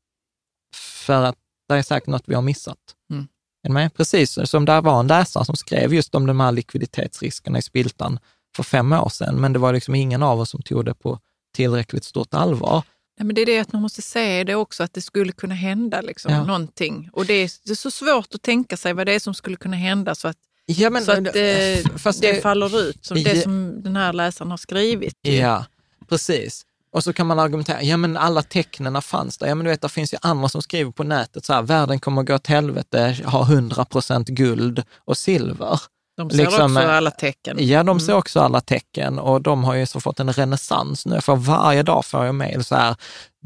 För att det är säkert något vi har missat. Mm. Är med? Precis som det var en läsare som skrev just om de här likviditetsriskerna i spiltan för fem år sedan, men det var liksom ingen av oss som tog det på tillräckligt stort allvar. Nej, men det är det att man måste se det också, att det skulle kunna hända liksom, Ja. någonting. Och det är, det är så svårt att tänka sig vad det är som skulle kunna hända så att, Ja, men, så att [laughs] det, fast det faller ut, som det Ja. som den här läsaren har skrivit. Ja, precis. Och så kan man argumentera, ja men alla tecknen fanns där. Ja men du vet, det finns ju andra som skriver på nätet så här, världen kommer att gå åt helvete, ha 100 procent guld och silver. De ser Liksom, också eh, alla tecken. Ja, de ser också alla tecken och de har ju så fått en renässans nu. För varje dag får jag mejl så här,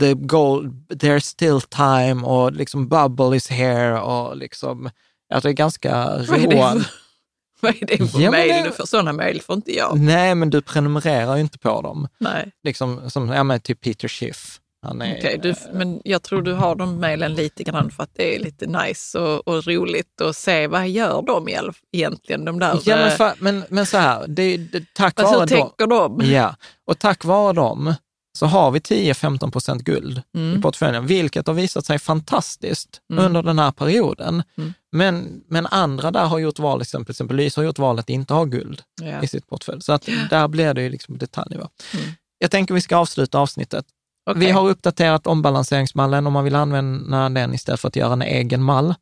the goal, there's still time och liksom bubble is here och liksom, ja, det är ganska roande. [laughs] vad är det för Ja, mejl du får? Sådana mejl får inte jag. Nej, men du prenumererar ju inte på dem. Nej. Liksom, som, ja men typ Peter Schiff. Han är, Okej, du, men jag tror du har de mejlen lite grann för att det är lite nice och, och roligt att se vad gör de i egentligen, de där... Ja, men, eh, för, men, men så här, det, det, tack hur vare dem, tänker de? [laughs] ja, och tack vare dem så har vi 10-15 procent guld i Mm. portföljen, vilket har visat sig fantastiskt Mm. under den här perioden. Mm. Men, men andra där har gjort val, till exempel, Lyse har gjort valet att inte ha guld Ja. i sitt portfölj. Så att där blir det ju liksom detaljnivå. Mm. Jag tänker vi ska avsluta avsnittet. Okej. Vi har uppdaterat ombalanseringsmallen. Om man vill använda den istället för att göra en egen mall,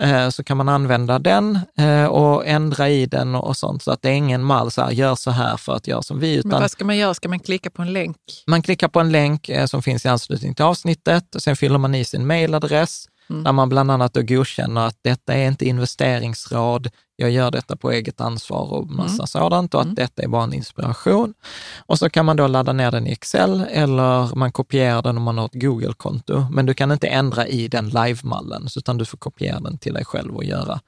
eh, så kan man använda den eh, och ändra i den och sånt. Så att det är ingen mall, så här, gör så här för att göra som vi, Men utan vad ska man göra? Ska man klicka på en länk? man klickar på en länk eh, som finns i anslutning till avsnittet och sen fyller man i sin mailadress, Mm. där man bland annat då godkänner att detta är inte investeringsråd, jag gör detta på eget ansvar och massa Mm. sådant och att Mm. detta är bara en inspiration. Och så kan man då ladda ner den i Excel eller man kopierar den om man har ett Google-konto. Men du kan inte ändra i den live-mallen, utan du får kopiera den till dig själv och göra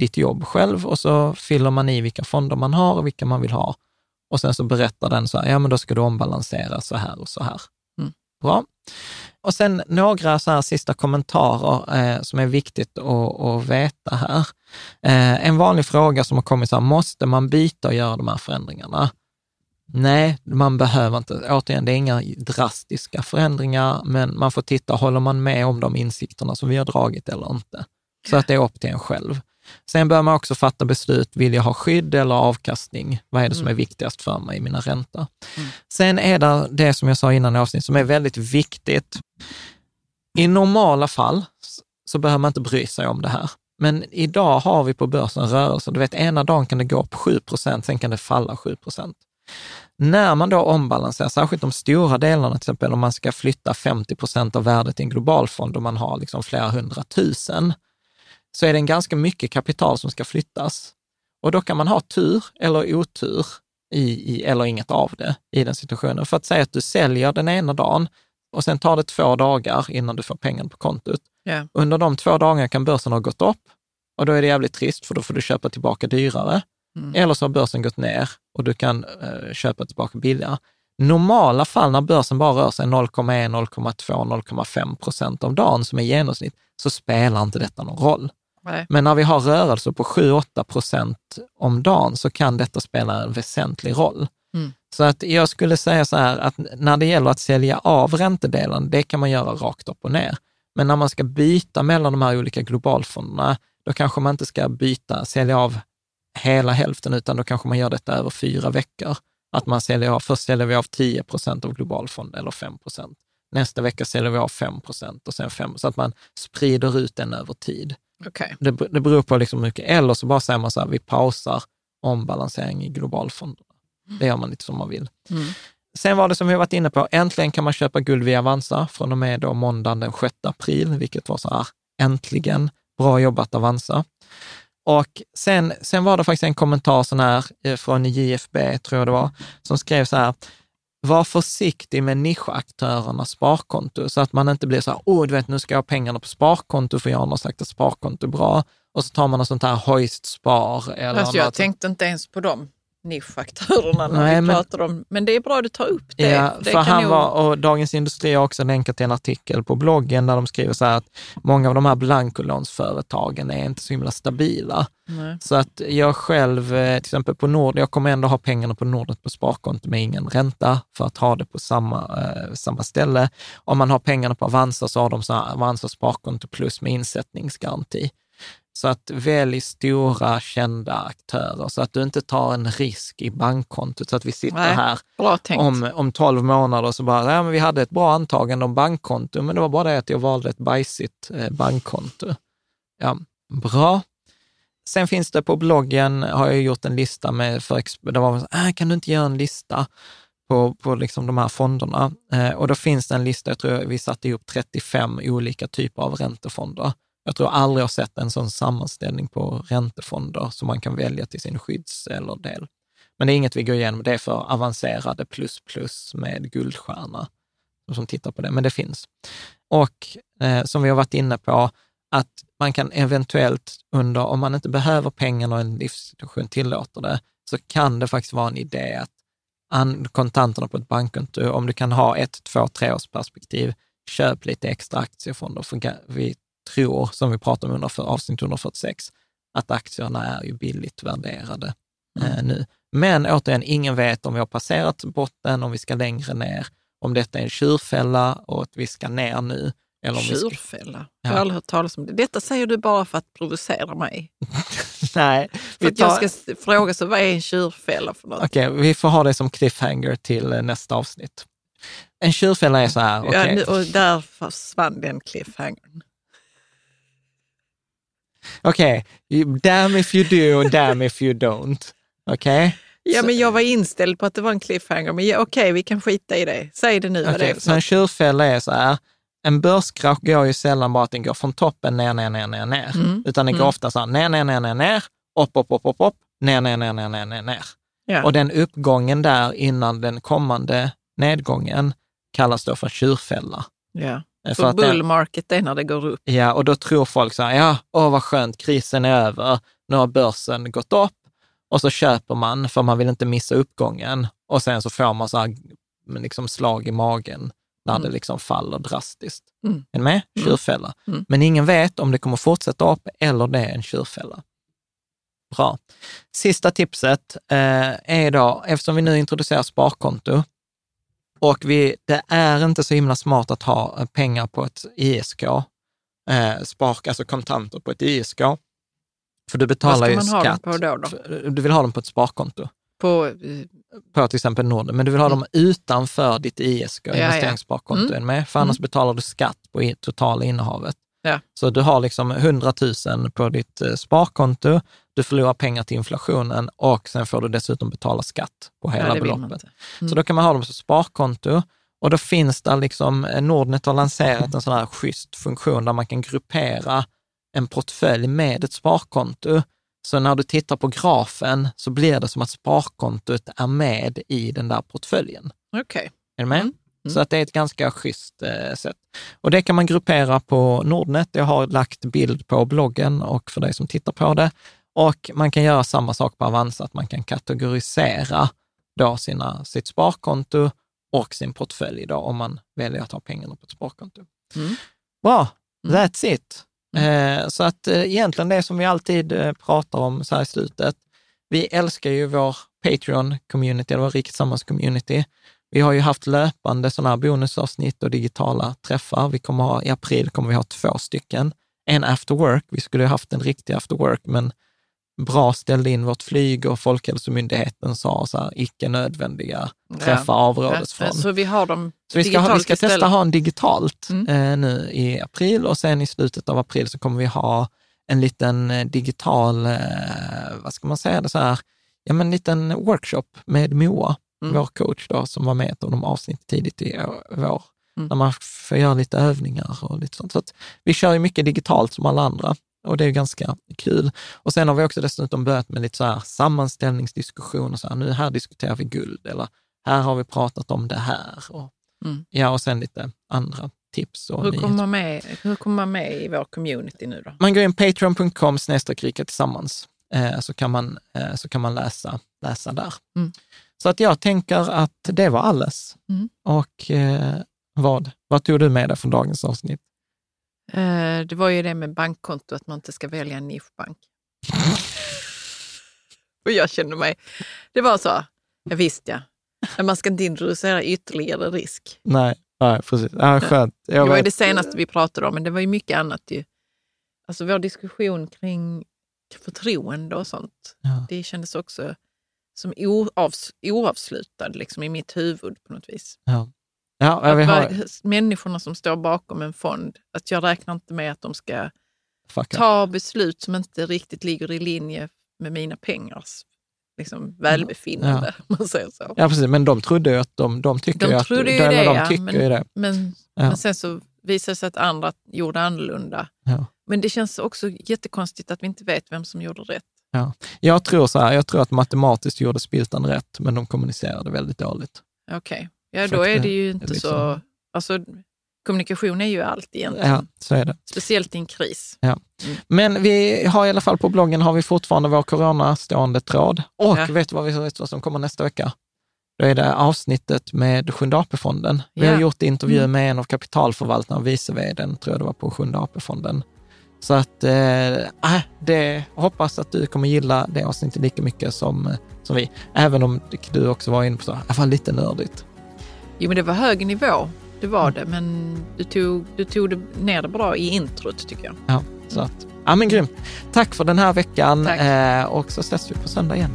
ditt jobb själv och så fyller man i vilka fonder man har och vilka man vill ha. Och sen så berättar den så här, ja men då ska du ombalansera så här och så här. Mm. Bra. Och sen några så här sista kommentarer eh, som är viktigt att, att veta här. Eh, en vanlig fråga som har kommit så här, måste man byta och göra de här förändringarna? Nej, man behöver inte. Återigen, det är inga drastiska förändringar, men man får titta, håller man med om de insikterna som vi har dragit eller inte? Så att det är upp till en själv. Sen bör man också fatta beslut, vill jag ha skydd eller avkastning? Vad är det som är Mm. viktigast för mig i mina räntor? Mm. Sen är det det som jag sa innan i avsnittet som är väldigt viktigt. I normala fall så behöver man inte bry sig om det här. Men idag har vi på börsen rörelser, du vet ena dagen kan det gå upp 7 procent, sen kan det falla 7 procent. När man då ombalanserar, särskilt de stora delarna, till exempel om man ska flytta 50 procent av värdet i en globalfond och man har liksom flera hundratusen, så är det en ganska mycket kapital som ska flyttas. Och då kan man ha tur eller otur, i, i, eller inget av det i den situationen. För att säga att du säljer den ena dagen och sen tar det två dagar innan du får pengarna på kontot. Ja. Under de två dagarna kan börsen ha gått upp och då är det jävligt trist för då får du köpa tillbaka dyrare. Mm. Eller så har börsen gått ner och du kan eh, köpa tillbaka billigare. Normala fall när börsen bara rör sig 0,1, 0,2, 0,5 procent om dagen som är genomsnitt, så spelar inte detta någon roll. Nej. Men när vi har rörelser på 7-8 procent om dagen så kan detta spela en väsentlig roll. Mm. Så att jag skulle säga så här att när det gäller att sälja av räntedelen, det kan man göra rakt upp och ner. Men när man ska byta mellan de här olika globalfonderna, då kanske man inte ska byta, sälja av hela hälften, utan då kanske man gör detta över fyra veckor. Att man säljer av, först säljer vi av 10 procent av globalfond eller 5 procent. Nästa vecka säljer vi av 5 procent och sen 5 så att man sprider ut den över tid. Okej. Det, det beror på liksom hur mycket, eller så bara säger man så här, vi pausar ombalansering i globalfonderna. Det gör man lite som man vill. Mm. Sen var det som vi har varit inne på, äntligen kan man köpa guld via Avanza från och med då måndagen den 6 april, vilket var så här, äntligen, bra jobbat Avanza. Och sen, sen var det faktiskt en kommentar sån här eh, från JFB, tror jag det var, som skrev så här, var försiktig med nischaktörernas sparkonto så att man inte blir så här, oh, du vet, nu ska jag ha pengarna på sparkonto för Jan har sagt att sparkonto är bra. Och så tar man något sånt här Hoist Spar eller Alltså jag något- tänkte inte ens på de nischaktörerna när Nej, vi men- pratade om, men det är bra att du tar upp det. Ja, det för han nog- var, och Dagens Industri har också länkat till en artikel på bloggen där de skriver så här att många av de här blankolånsföretagen är inte så himla stabila. Nej. Så att jag själv, eh, till exempel på Nord, jag kommer ändå ha pengarna på Nordet på sparkonto med ingen ränta för att ha det på samma, eh, samma ställe. Om man har pengarna på Avanza så har de så här Avanza sparkonto plus med insättningsgaranti. Så att välj stora kända aktörer så att du inte tar en risk i bankkontot så att vi sitter Nej. här om, om 12 månader så bara, ja, men vi hade ett bra antagande om bankkonto, men det var bara det att jag valde ett bajsigt eh, bankkonto. Ja, bra. Sen finns det på bloggen, har jag gjort en lista med, för, det var så, äh, kan du inte göra en lista på, på liksom de här fonderna? Eh, och då finns det en lista, jag tror vi satte ihop 35 olika typer av räntefonder. Jag tror aldrig jag har sett en sån sammanställning på räntefonder som man kan välja till sin skydds eller del. Men det är inget vi går igenom, det är för avancerade plus plus med guldstjärna som tittar på det, men det finns. Och eh, som vi har varit inne på, att man kan eventuellt under, om man inte behöver pengarna och en livssituation tillåter det, så kan det faktiskt vara en idé att an, kontanterna på ett bankkonto, om du kan ha ett, två, tre års perspektiv, köp lite extra aktiefonder. För ga- vi tror, som vi pratade om under för, avsnitt 146, att aktierna är ju billigt värderade eh, nu. Men återigen, ingen vet om vi har passerat botten, om vi ska längre ner, om detta är en tjurfälla och att vi ska ner nu. Eller om vi ska, Tjurfälla. Ja. Jag har aldrig hört talas om det. Detta säger du bara för att provocera mig. [laughs] nej, För att jag tar, ska s- fråga så vad är en tjurfälla för något? okej, vi får ha det som cliffhanger till eh, nästa avsnitt. En tjurfälla är så här, Ja, okej, nu, och där försvann den cliffhangern. Okej, you- damn if you do damn if you don't. Okej? Ja, men jag var inställd på att det var en cliffhanger, men ja, okej, vi kan skita i det. Säg det nu vad det är så en tjurfälla är så här, en börskrasch går ju sällan bara att den går från toppen ner, ner, ner, ner, ner. Mm. Utan den går ofta så här, ner, ner, ner, ner, ner, upp, upp, upp, upp, upp, ner, ner, ner, ner, ner, ner, ner. Ja. Och den uppgången där innan den kommande nedgången kallas då för tjurfälla. ja. Eh, För bull market är när det går upp. Ja, och då tror folk så här, ja, åh vad skönt, krisen är över, nu har börsen gått upp och så köper man för man vill inte missa uppgången och sen så får man så här, liksom slag i magen när det liksom faller drastiskt. Mm. Är ni med? Tjurfälla. Mm. Men ingen vet om det kommer fortsätta upp eller det är en tjurfälla. Bra. Sista tipset eh, är då, eftersom vi nu introducerar sparkonto och vi, det är inte så himla smart att ha eh, pengar på ett ISK, eh, spark, alltså kontanter på ett ISK. För du Vad betalar ska ju man ha dem skatt. på då? då? Du vill ha dem på ett sparkonto, På, eh, på till exempel Norden, men du vill ha dem utanför ditt ISK, Mm. ja. investeringssparkonto, Mm. är du med? För annars betalar du skatt på totala innehavet. Ja. Så du har liksom 100 000 på ditt eh, sparkonto, du förlorar pengar till inflationen och sen får du dessutom betala skatt på hela ja, beloppet. Mm. Så då kan man ha dem som sparkonto och då finns det liksom, eh, Nordnet har lanserat en sån här schysst funktion där man kan gruppera en portfölj med ett sparkonto. Så när du tittar på grafen så blir det som att sparkontot är med i den där portföljen. Okej. Är du med? Mm. Så att det är ett ganska schysst eh, sätt. Och det kan man gruppera på Nordnet. Jag har lagt bild på bloggen och för dig som tittar på det. Och man kan göra samma sak på Avanza, att man kan kategorisera då sina, sitt sparkonto och sin portfölj då, om man väljer att ha pengarna på ett sparkonto. Mm. Bra, Mm. that's it. Eh, så att eh, egentligen det som vi alltid eh, pratar om så här i slutet, vi älskar ju vår Patreon-community, eller vår Riket Sammans-community. Vi har ju haft löpande sådana här bonusavsnitt och digitala träffar. Vi kommer ha, I april kommer vi ha två stycken. En after work, vi skulle ha haft en riktig after work, men bra ställde in vårt flyg och Folkhälsomyndigheten sa så här, icke nödvändiga träffar avrådes Ja, från. Så vi har dem Så vi ska, ha, vi ska testa istället. ha en digitalt Mm. eh, nu i april och sen i slutet av april så kommer vi ha en liten eh, digital, eh, vad ska man säga, det så här, ja men en liten workshop med Moa, Mm. vår coach då, som var med i ett av de avsnitt tidigt i vår, Mm. när man får göra lite övningar och lite sånt. Så vi kör ju mycket digitalt som alla andra och det är ganska kul. Och sen har vi också dessutom börjat med lite så här sammanställningsdiskussioner, så här, nu här diskuterar vi guld eller här har vi pratat om det här. Och, Mm. Ja, och sen lite andra tips. Och Hur kommer, man med, hur kommer man med i vår community nu då? Man går in patreon.com rika tillsammans, eh, så kan man, eh, så kan man läsa, läsa där. Mm. Så att jag tänker att det var alles. Mm. Och eh, vad, vad tog du med dig från dagens avsnitt? Eh, det var ju det med bankkonto, att man inte ska välja en nischbank. Och jag kände mig... Det var så, jag visste ja. Men man ska inte introducera ytterligare risk. Nej, nej precis. Ja, skönt. Det Jag var ju vet. det senaste vi pratade om, men det var ju mycket annat ju. Alltså vår diskussion kring förtroende och sånt, Ja. det kändes också som oavs, oavslutad liksom, i mitt huvud på något vis. Ja. Ja, Att vi har, Människorna som står bakom en fond, att jag räknar inte med att de ska ta beslut som inte riktigt ligger i linje med mina pengars liksom, välbefinnande, om man säger så. Ja, precis. Men de trodde ju att de, de tycker De att, trodde ju det, de ja, tycker men- ju det. Men, Ja. men sen så visade det sig att andra gjorde annorlunda. Ja. Men det känns också jättekonstigt att vi inte vet vem som gjorde rätt. Jag tror så här, jag tror att matematiskt gjorde Spiltan rätt, men de kommunicerade väldigt dåligt. Okej, ja då att är det ju inte liksom- så... Alltså, kommunikation är ju allt egentligen. Ja, så är det. Speciellt i en kris. Men vi har i alla fall på bloggen har vi fortfarande vår corona stående tråd. Och Ja. vet du vad, vi, vet vad som kommer nästa vecka? Då är det avsnittet med Sjunde AP-fonden. Vi Ja. har gjort intervju Mm. med en av kapitalförvaltarna och vice vdn, tror jag det var, på Sjunde AP-fonden. Så att, eh, äh, det, hoppas att du kommer gilla det avsnittet lika mycket som, som vi. Även om du också var inne på så, det var lite nördigt. Jo, men det var hög nivå. Det var Mm. det, men du tog, du tog det ner det bra i introt tycker jag. Ja, så att, ja men grymt. Tack för den här veckan eh, och så ses vi på söndag igen.